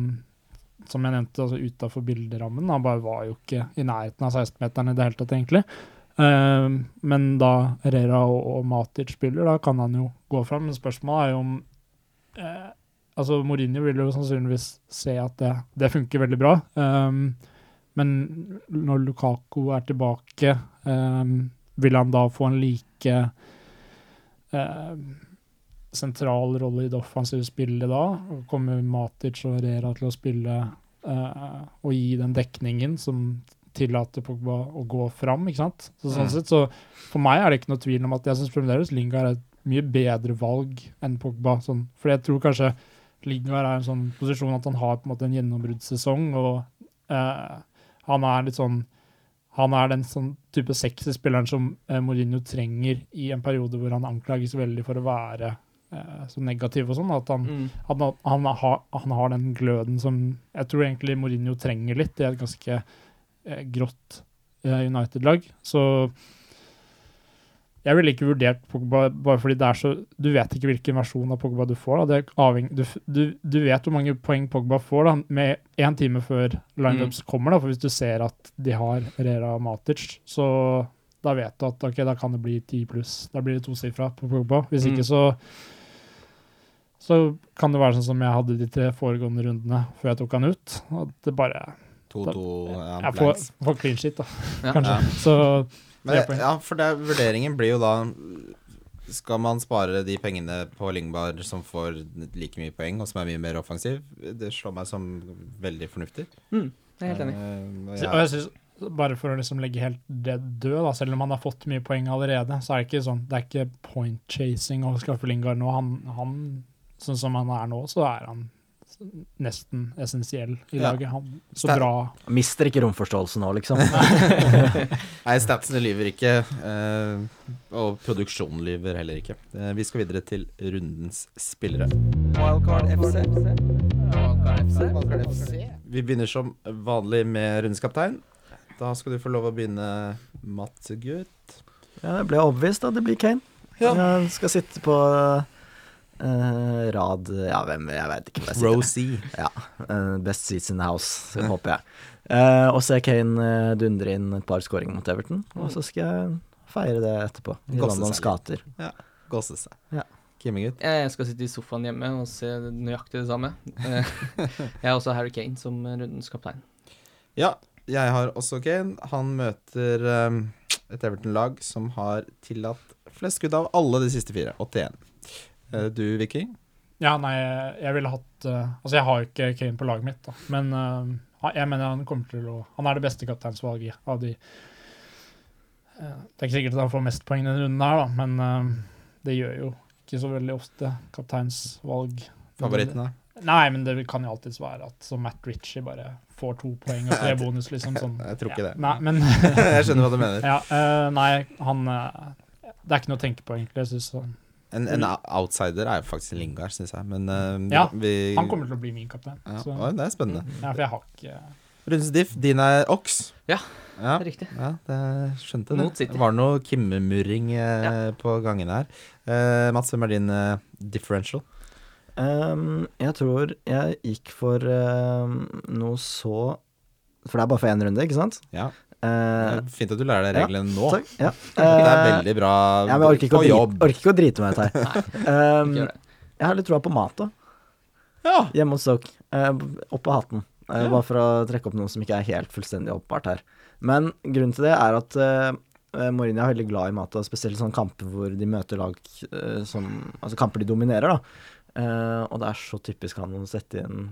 som jeg nevnte, altså utafor bilderammen. Han bare var jo ikke i nærheten av 16-meteren i det hele tatt, egentlig. Uh, men da Herrera og, og Matic spiller, da kan han jo gå fram. Men spørsmålet er jo om uh, Altså, Mourinho vil jo sannsynligvis se at det, det funker veldig bra. Um, men når Lukaku er tilbake, eh, vil han da få en like eh, sentral rolle i det offensive spillet da? Og Kommer Matic og Rera til å spille eh, og gi den dekningen som tillater Pogba å gå fram, ikke sant? Så, sånn Mm. sett, så for meg er det ikke noe tvil om at jeg syns fremdeles Lingard er et mye bedre valg enn Pogba. Sånn, for jeg tror kanskje Lingard er i en sånn posisjon at han har på en måte en gjennombruddssesong, og eh, han er litt sånn han er den sånn type sexy spilleren som eh, Mourinho trenger i en periode hvor han anklages veldig for å være eh, så negativ og sånn. At han, Mm. han, han, har, han har den gløden som jeg tror egentlig Mourinho trenger litt. Det er et ganske eh, grått eh, United-lag. Så jeg ville ikke vurdert Pogba bare fordi det er så Du vet ikke hvilken versjon av Pogba du får. Avhengig, du, du, du vet hvor mange poeng Pogba får da, med én time før lineups kommer. Da. For hvis du ser at de har Rera og Matic, så da vet du at ok, da kan det bli 10 pluss. Da blir det tosifra på Pogba. Hvis ikke Mm. så så kan det være sånn som jeg hadde de tre foregående rundene før jeg tok han ut. At det bare 2-2 da, Jeg får, får clean shit, da, Ja. kanskje. Ja. Så Men, ja, for det, vurderingen blir jo da Skal man spare de pengene på Lyngbar som får like mye poeng, og som er mye mer offensiv? Det slår meg som veldig fornuftig. Mm. Jeg er helt enig. Uh, og. Og jeg synes, bare for å liksom legge helt det død, da, selv om han har fått mye poeng allerede, så er det ikke sånn, det er ikke point chasing å skaffe Lingard nå. Han, han, sånn som han er nå, så er han nesten essensiell i laget. Han, så bra. Mister ikke romforståelsen nå, liksom. [laughs] Nei, statsene lyver ikke, eh, og produksjonen lyver heller ikke. Eh, vi skal videre til rundens spillere. Wildcard FC. Vi begynner som vanlig med rundens kaptein. Da skal du få lov å begynne, Mats Gutt. Ja, jeg ble overbevist, da. Det blir Kane. Ja. Jeg skal sitte på eh, rad Ja, hvem Jeg vet ikke sitter. Rosie. Eh, best seats in the house, håper jeg. Uh, og se Kane dundre inn et par skåringer mot Everton. Og så skal jeg feire det etterpå, i Gosse Londons seg gater. Gåse seg. Ja. Kimmegutt. Jeg skal sitte i sofaen hjemme og se nøyaktig det samme. Eh, [laughs] Jeg har også Harry Kane som rundens kaptein. Ja, jeg har også Kane. Han møter um, et Everton-lag som har tillatt flest skudd av alle de siste fire. 81. Eh, du, Viking? Ja, nei, jeg ville hatt eh, Altså, jeg har jo ikke Kane på laget mitt, da, men eh, jeg mener han kommer til å Han er det beste kapteinsvalget av de Det er ikke sikkert at han får mest poeng denne runden her, da, men det gjør jo ikke så veldig ofte kapteinsvalg. Favorittene? Nei, men det kan jo alltids være at som Matt Ritchie bare får to poeng og tre [laughs] bonus, liksom. Sånn. [laughs] Jeg tror ikke det. Nei, men [laughs] jeg skjønner hva du mener. Ja, nei, han Det er ikke noe å tenke på, egentlig. Jeg synes han, En, en outsider er jo faktisk Lingard, syns jeg. Men uh, Ja, vi, han kommer til å bli min kaptein. ja, Så, Oi, Det er spennende. ja, for jeg har ikke Rundens diff, din er Ox. Ja, ja. Riktig. Ja, det skjønte det. Mot City. Det var noe kimmemurring eh, på gangene her. Uh, Mats, hvem er din uh, differential? Um, jeg tror jeg gikk for uh, noe så For det er bare for én runde, ikke sant? Ja, Er Fint at du lærer deg ja, reglene nå. takk. Ja. [laughs] Det er Eh, veldig bra ja, på drite, jobb. orker ikke å drite meg ut her. [laughs] Det. jeg har litt troa på Mata Ja. hjemme hos Stoke. Uh, opp på hatten. Uh, Bare for å trekke opp noe som ikke er helt fullstendig åpenbart her. Men grunnen til det er at uh, Mourinho er veldig glad i Mata, spesielt sånne kamper hvor de møter lag som Altså kamper de dominerer, da. Og det er så typisk han å sette inn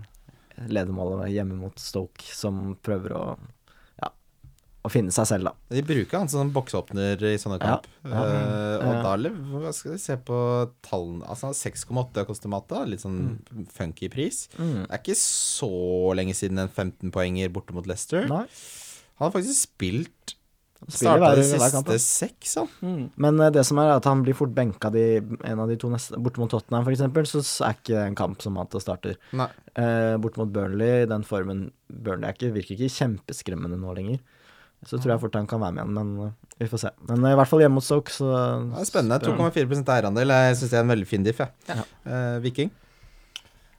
ledermålet hjemme mot Stoke, som prøver å ja, å finne seg selv, da. De bruker han som boksåpner i sånne Ja. kamp. Uh, og Ja. da hva skal vi se på tallene Altså 6,8 koster Mata. Litt sånn funky pris. Mm. Det er ikke så lenge siden en 15-poenger borte mot Leicester. Nei. Han har faktisk spilt Starta de siste seks, han. Mm. Men eh, det som er at han blir fort benka de, en av de to neste Borte mot Tottenham, f.eks., så er ikke det en kamp som Mata starter. Nei. Eh, bort mot Burnley, den formen Burnley er ikke, virker ikke kjempeskremmende nå lenger. Så tror jeg fort han kan være med igjen, men eh, vi får se. Men eh, i hvert fall hjemme mot Soak, så Det er spennende. 2,4 eierandel. Jeg syns det er en veldig fin diff. jeg. Ja. Uh, Viking.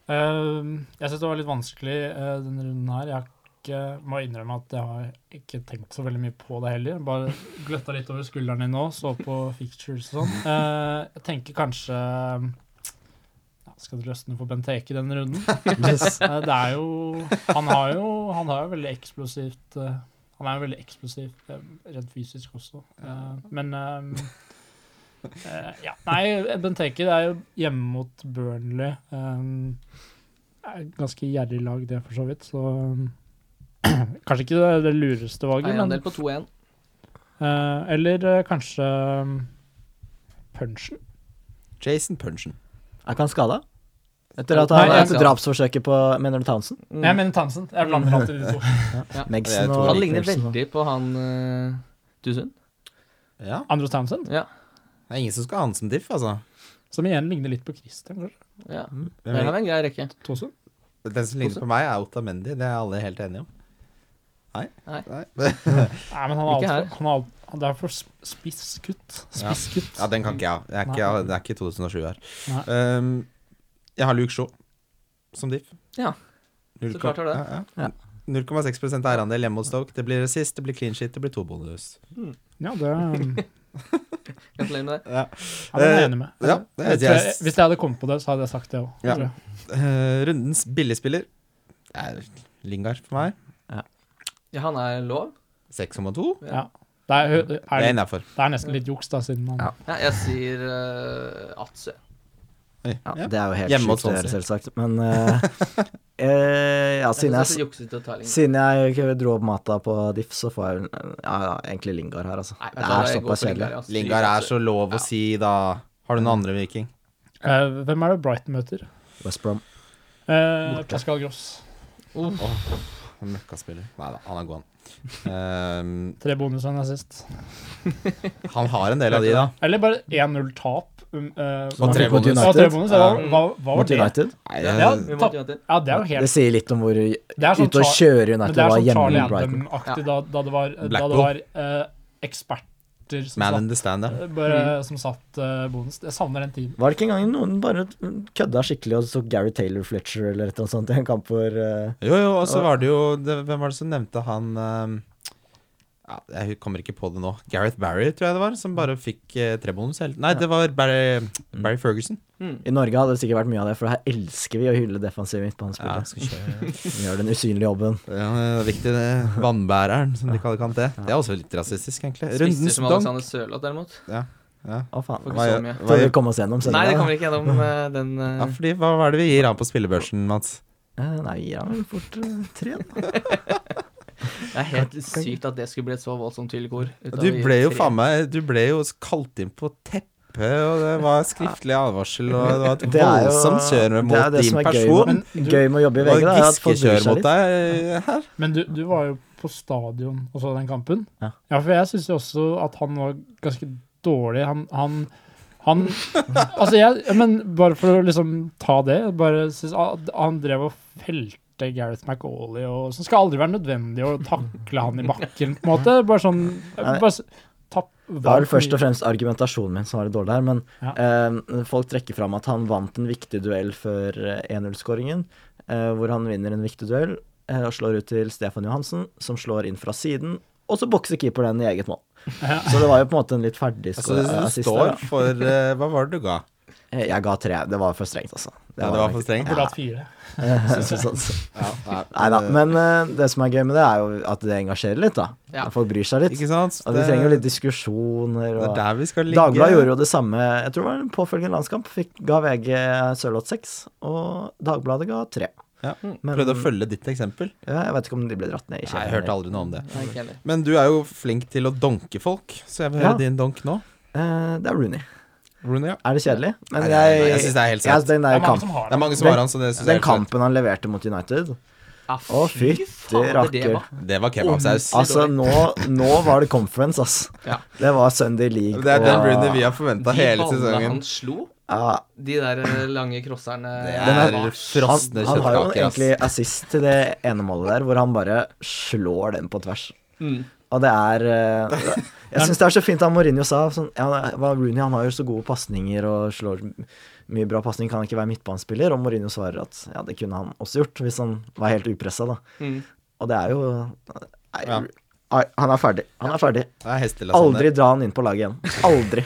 Eh, jeg syns det var litt vanskelig denne runden her. Jeg ikke, må innrømme at jeg har ikke tenkt så veldig mye på det heller. Bare gløtta litt over skulderen din nå, så på fictures og sånn. Eh, jeg tenker kanskje ja, Skal det løsne for Benteke denne runden? [laughs] yes. Det er jo Han har jo, han har jo veldig eksplosivt Han er jo veldig eksplosiv, eh, redd fysisk også. Ja. men eh, eh, Ja. Nei, Benteke det er jo hjemme mot Burnley. Um, ganske gjerrig lag, det, for så vidt. Så um, [clears throat] kanskje ikke det, det lureste valget, men Eierandel på 2-1. Uh, Eller uh, kanskje um, Punchen? Jason Punchen. Er ikke han skada? Etter at han etter drapsforsøket på Mener du Townsend? Mm. Jeg mener Townsend. Jeg blander alltid de to. [laughs] Ja. Megson og Han ligner veldig på han uh, Dusund. Ja. Andros Townsend, Ja. Det er ingen som skal ha han som diff, altså. som igjen ligner litt på Christian, kanskje. ja. Mm. Det er- en grei rekke. Tosun? Den som ligner på meg, er Otta Mendy. Det er alle helt enige om. Nei? Nei. Nei. [laughs] Nei, men han [laughs] har Ikke alt, han har, alt- han- Det er for spisskutt. spisskutt. Ja. Ja, den kan ikke jeg ha. Det er ikke, det er ikke 2007 her. Nei. Um, jeg har Luke Shaw som diff. Ja, så klart har det. Ja, ja. Ja. 0,6 eierandel hjemme hos Stoke. Det blir assist, det blir clean shit, det blir to bonus. Ja, det [laughs] Gratulerer med det. Ja. ja, den er jeg enig med. Ja, det Jeg er, tror jeg, hvis jeg hadde kommet på det, så hadde jeg sagt det òg. Ja. Uh, rundens billigspiller det er Lingard for meg. Ja, han er lov. 6,2. Ja. Det er, er, Det er, er innafor. det er nesten litt juks, da, siden han Ja. Ja, jeg sier uh, Atsø. Ja, det er jo helt Hjemme sjukt å gjøre, selvsagt. Men uh, [laughs] eh, ja, siden Jeg siden jeg ikke dro opp Mata på diff, så får jeg ja, ja, egentlig Lingard her, altså. Nei, det er såpass kjedelig. Lingard. Lingard er så lov å si, da. Har du noen andre, Viking? Uh, Hvem er det Brighton møter? West Brom. Uh, Pascal Gross. En Møkkaspiller. Nei da, han er god, han. Um, Tre bonuser er sist. han har en del av de, da. Eller bare 1-0-tap. Um, uh, tre bonus. Ja, tre bonus. Ja, Hva, var det? United. Nei, Ja, Ja, det- tapp- Ja, det er jo Det sier litt om hvor det sånn ute å kjøre United var sånn hjemme i Brighton. Da, da det var, da det var uh, eksperter som Man satt, stand, ja. eh, bare, som satt uh, bonus. Jeg savner den tiden. Var det ikke engang noen bare kødda skikkelig og så Gary Taylor Fletcher eller et eller annet sånt i en kamp hvor eh, Jo, jo, og så var det jo det, Hvem var det som nevnte han ja, Jeg kommer ikke på det nå. Gareth Barry, tror jeg det var, som bare fikk eh, trebonus. Nei, det var Barry, Barry Ferguson. Mm. I Norge hadde det sikkert vært mye av det, for her elsker vi å hylle defensive på midtbanespillere. skal vi [laughs] gjør den usynlige jobben. Ja, det er viktig, det. Vannbæreren, som de kaller Kanté. Det er også litt rasistisk, egentlig. Rundens som. Alexander Sørloth, derimot. Ja. Ja. Å, faen. Hva hva Får vi komme oss gjennom Nei, det kommer ikke gjennom uh, den uh... Ja, fordi hva hva er det vi gir av på spillebørsen, Mats? Eh, Nei, vi gir av vel fort uh, tre. da. [laughs] Det er helt sykt at det skulle bli et så voldsomt ut Du ble jo faen meg Du ble jo kalt inn på teppet, og det var skriftlig advarsel, og det var et [laughs] Det voldsomt kjør det mot det din som er gøy med, gøy med å jobbe i Det VG, da, giskekjør mot deg her. Men du, du var jo på stadion og så den kampen. Ja. for jeg syns jo også at han var ganske dårlig. Han, han, han [laughs] Altså, jeg Men bare for å liksom ta det bare synes Han drev og felte Gareth McAuley, og som skal aldri være nødvendig å takle han i bakken, på en måte. Bare sånn bare, tapp, Det var vel først og fremst argumentasjonen min som var litt dårlig her, men Ja. eh, folk trekker fram at han vant en viktig duell før eh, 1-0-skåringen, eh, hvor han vinner en viktig duell eh, og slår ut til Stefan Johansen, som slår inn fra siden, og så bokser keeper den i eget mål. Ja. Så det var jo på en måte en litt ferdig Altså, det står for eh, Hva var det du ga? Eh, Jeg ga tre. Det var for strengt, altså. Ja, det var for strengt. Burde hatt fire. [laughs] Sånn. [laughs] Ja, Nei da. Men uh, det som er gøy med det, er jo at det engasjerer litt, da. Ja. Folk bryr seg litt. Ikke sant? Og vi trenger jo litt diskusjoner. Det er Og der vi skal ligge. Dagbladet gjorde jo det samme. Jeg tror det var en påfølgende landskamp. Fikk, ga VG Sørloth seks, og Dagbladet ga tre. Ja. Men- Prøvde å følge ditt eksempel. Ja, jeg vet ikke om de ble dratt ned i Nei, jeg hørte aldri noe om det. Nei. Men du er jo flink til å donke folk, så jeg vil høre Ja. din donk nå. Uh, det er Rooney. Rooney, ja. Er det kjedelig? Men Nei, jeg, jeg synes det er helt sant. den, Det der er mange kamp, som har Det er mange som har han, så det synes jeg den er helt kampen han leverte mot United Ja, Å, fytti rakker. det var- Det var kebabsaus. Altså, nå, nå var det conference, ass. Ja. Det var Sunday League. Det er den og- Rooney vi har forventa De hele ballene sesongen. han slo, ja, de der eh, lange crosserne Det Den er frosne han, han har jo kjøttkaker, ass. egentlig assist til det ene målet der, hvor han bare slår den på tvers. mm. Og det er eh, [laughs] Jeg syns det er så fint at Mourinho sa sånn, ja, Rooney han har jo så gode pasninger og slår mye bra pasning, kan han ikke være midtbanespiller? Og Mourinho svarer at ja, det kunne han også gjort, hvis han var helt upressa, da. Mm. Og det er jo nei, Ja. Han er ferdig. Han er ferdig. Er. Aldri dra han inn på laget igjen. Aldri.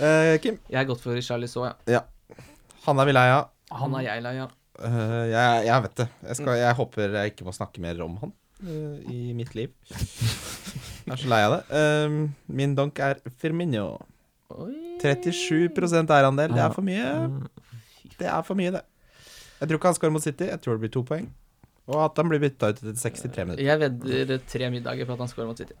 uh, [laughs] Kim? Jeg er godt for Charlie ja. ja. Han er vi lei av. Han er jeg lei av. Uh, jeg, jeg vet det. Jeg, skal, jeg håper jeg ikke må snakke mer om han uh, i mitt liv. Jeg er så lei av det. Eh, min donk er Firmino. Oi. 37% eierandel. Det er for mye. Mm. Det er for mye, det. Jeg tror ikke han skårer mot City. Jeg tror det blir to poeng. Og at han blir bytta ut etter 63 minutter. Jeg vedder tre middager på at han skårer mot City.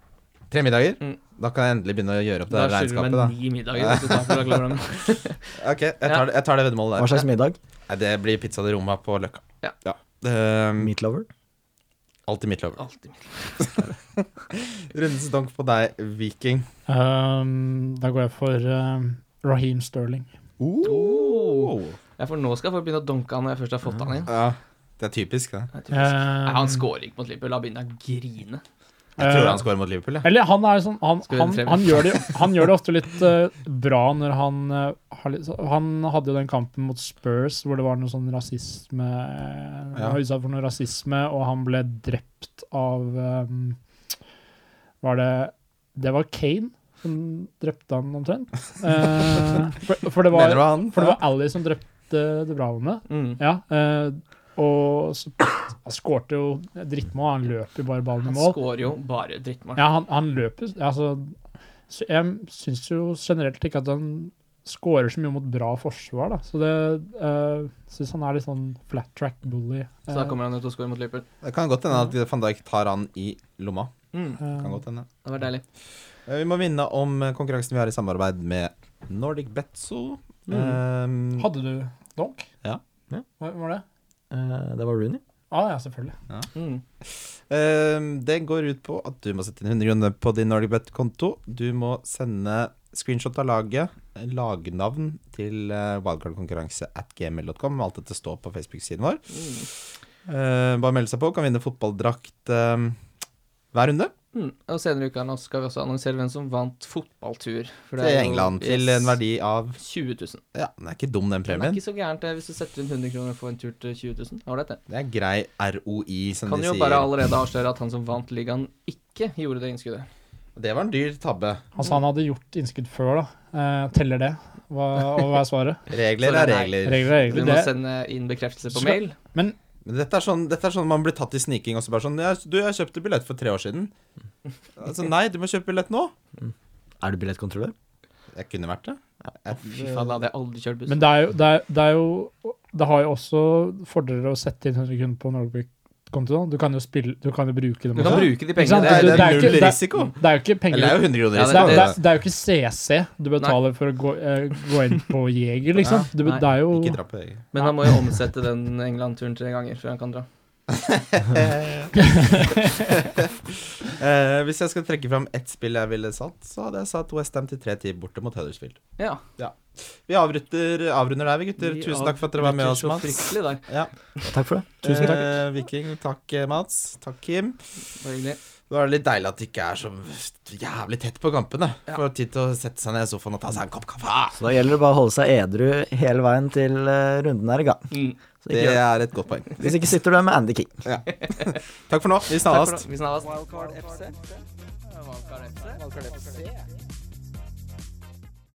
Tre middager? Mm. Da kan jeg endelig begynne å gjøre opp det Da der regnskapet, meg da. ni middager. Hvis du tar. [laughs] Ok, jeg tar, det, jeg tar det veddemålet Hva slags middag? Nei, det blir pizza de Roma på Løkka. Ja. ja. Meat lover? Alltid mitt lov. Alltid mitt. [laughs] Rundens donk på deg, Viking. Um, da går jeg for uh, Raheem Sterling. Oh. Ja, for nå skal folk begynne å donke han når jeg først har fått han inn. Ja, det er typisk, det. Det er typisk. Nei, han Um, scorer ikke mot Liverpool. Da begynner jeg å grine. Jeg tror eh, han scorer mot Liverpool, Ja. Eller han er sånn Han, han, han, gjør, det, han gjør det ofte litt uh, bra når han uh, har litt, Han hadde jo den kampen mot Spurs hvor det var noe sånn rasisme Ja. Han utsatt for noe rasisme, og han ble drept av um, Var det Det var Kane som drepte han omtrent. Uh, for, for det var, for det var Ali som drepte De Browne. Mm. Ja, og så, han skårte jo drittmål. Han løper jo bare ballen i Han skårer jo bare drittmål. Ja, han, han løper altså, så Jeg syns jo generelt ikke at han skårer så mye mot bra forsvar, da. Så det uh, syns han er litt sånn flat track bully. Så da kommer han ut og skårer mot Liverpool. Det kan godt hende at van Dijk tar han i lomma. Mm. Kan godt hende. Det var deilig. Eh, Vi må minne om konkurransen vi har i samarbeid med Nordic Betzo. Mm. Um, hadde du donk? Ja. Ja. Hva var det? Eh, det var Rooney. Ah, ja, selvfølgelig. Mm. Uh, det går ut på at du må sette inn 100 kroner på din Nordic Bet-konto. Du må sende screenshot av laget, lagnavn, til uh, wildcard-konkurranse at gmail.com. Alt dette står på Facebook-siden vår. Mm. Uh, bare melde seg på. Kan vinne fotballdrakt eh, hver runde. Mm. Og senere i uka nå skal vi også annonsere hvem som vant fotballtur. For det Til er jo- England til en verdi av 20 000. Ja, den er ikke dum, den premien. Det er ikke så gærent det, hvis du setter inn 100 kroner og får en tur til 20 000. Ålreit, det. Det er grei ROI, som Kan de jo bare allerede avsløre at han som vant ligaen, ikke gjorde det innskuddet. Det var en dyr tabbe. Altså, han hadde gjort innskudd før, da. Eh, teller det? Hva, og hva er svaret? Regler er er- regler. Regler er Du må Det, sende inn bekreftelse på Skal- mail. Men dette er, sånn, dette er sånn man blir tatt i sniking og så bare sånn jeg, Du, jeg kjøpte billett for tre år siden. Altså, nei, du må kjøpe billett nå. Er du billettkontrollør? Jeg kunne vært det. Jeg, Fy faen, da hadde jeg aldri kjørt buss. men det er, jo, det, er, det er jo Det har jo også fordeler å sette inn 100 kroner på Norway-konto. Du kan jo spille Du kan jo bruke dem Du kan også. bruke de pengene. det, er, det det er ikke- null det risiko. Det er jo ikke penger Eller det er jo 100 kroner Ja, det, risiko. er, det- det, det er jo ikke CC du betaler for å gå, uh, gå inn på Jeger, liksom. Du, Nei. det er jo Ikke dra på Jeger. Men han må jo omsette den England-turen tre ganger før han kan dra. Eh, [laughs] hvis jeg skal trekke fram ett spill jeg ville satt, så hadde jeg satt Westham til 3-10 borte mot Huddersfield. Ja. Vi avrutter, avrunder der, vi gutter. Tusen takk for at dere var med oss, Mats. Ja. Takk for det. Tusen takk. Eh, Viking, takk eh, Mats. Takk Kim. Det var hyggelig. Det litt deilig at det ikke er så jævlig tett på kampene. Ja. Får tid til å sette seg ned i sofaen og ta seg en kopp kaffe. Så da gjelder det bare å holde seg edru hele veien til eh, runden er i gang. Mm. Så Det er et godt poeng. hvis ikke sitter du der med Andy King. Takk for nå. Vi Takk for snakkes. det. Vi snakkes. Wildcard FC. Wildcard FC.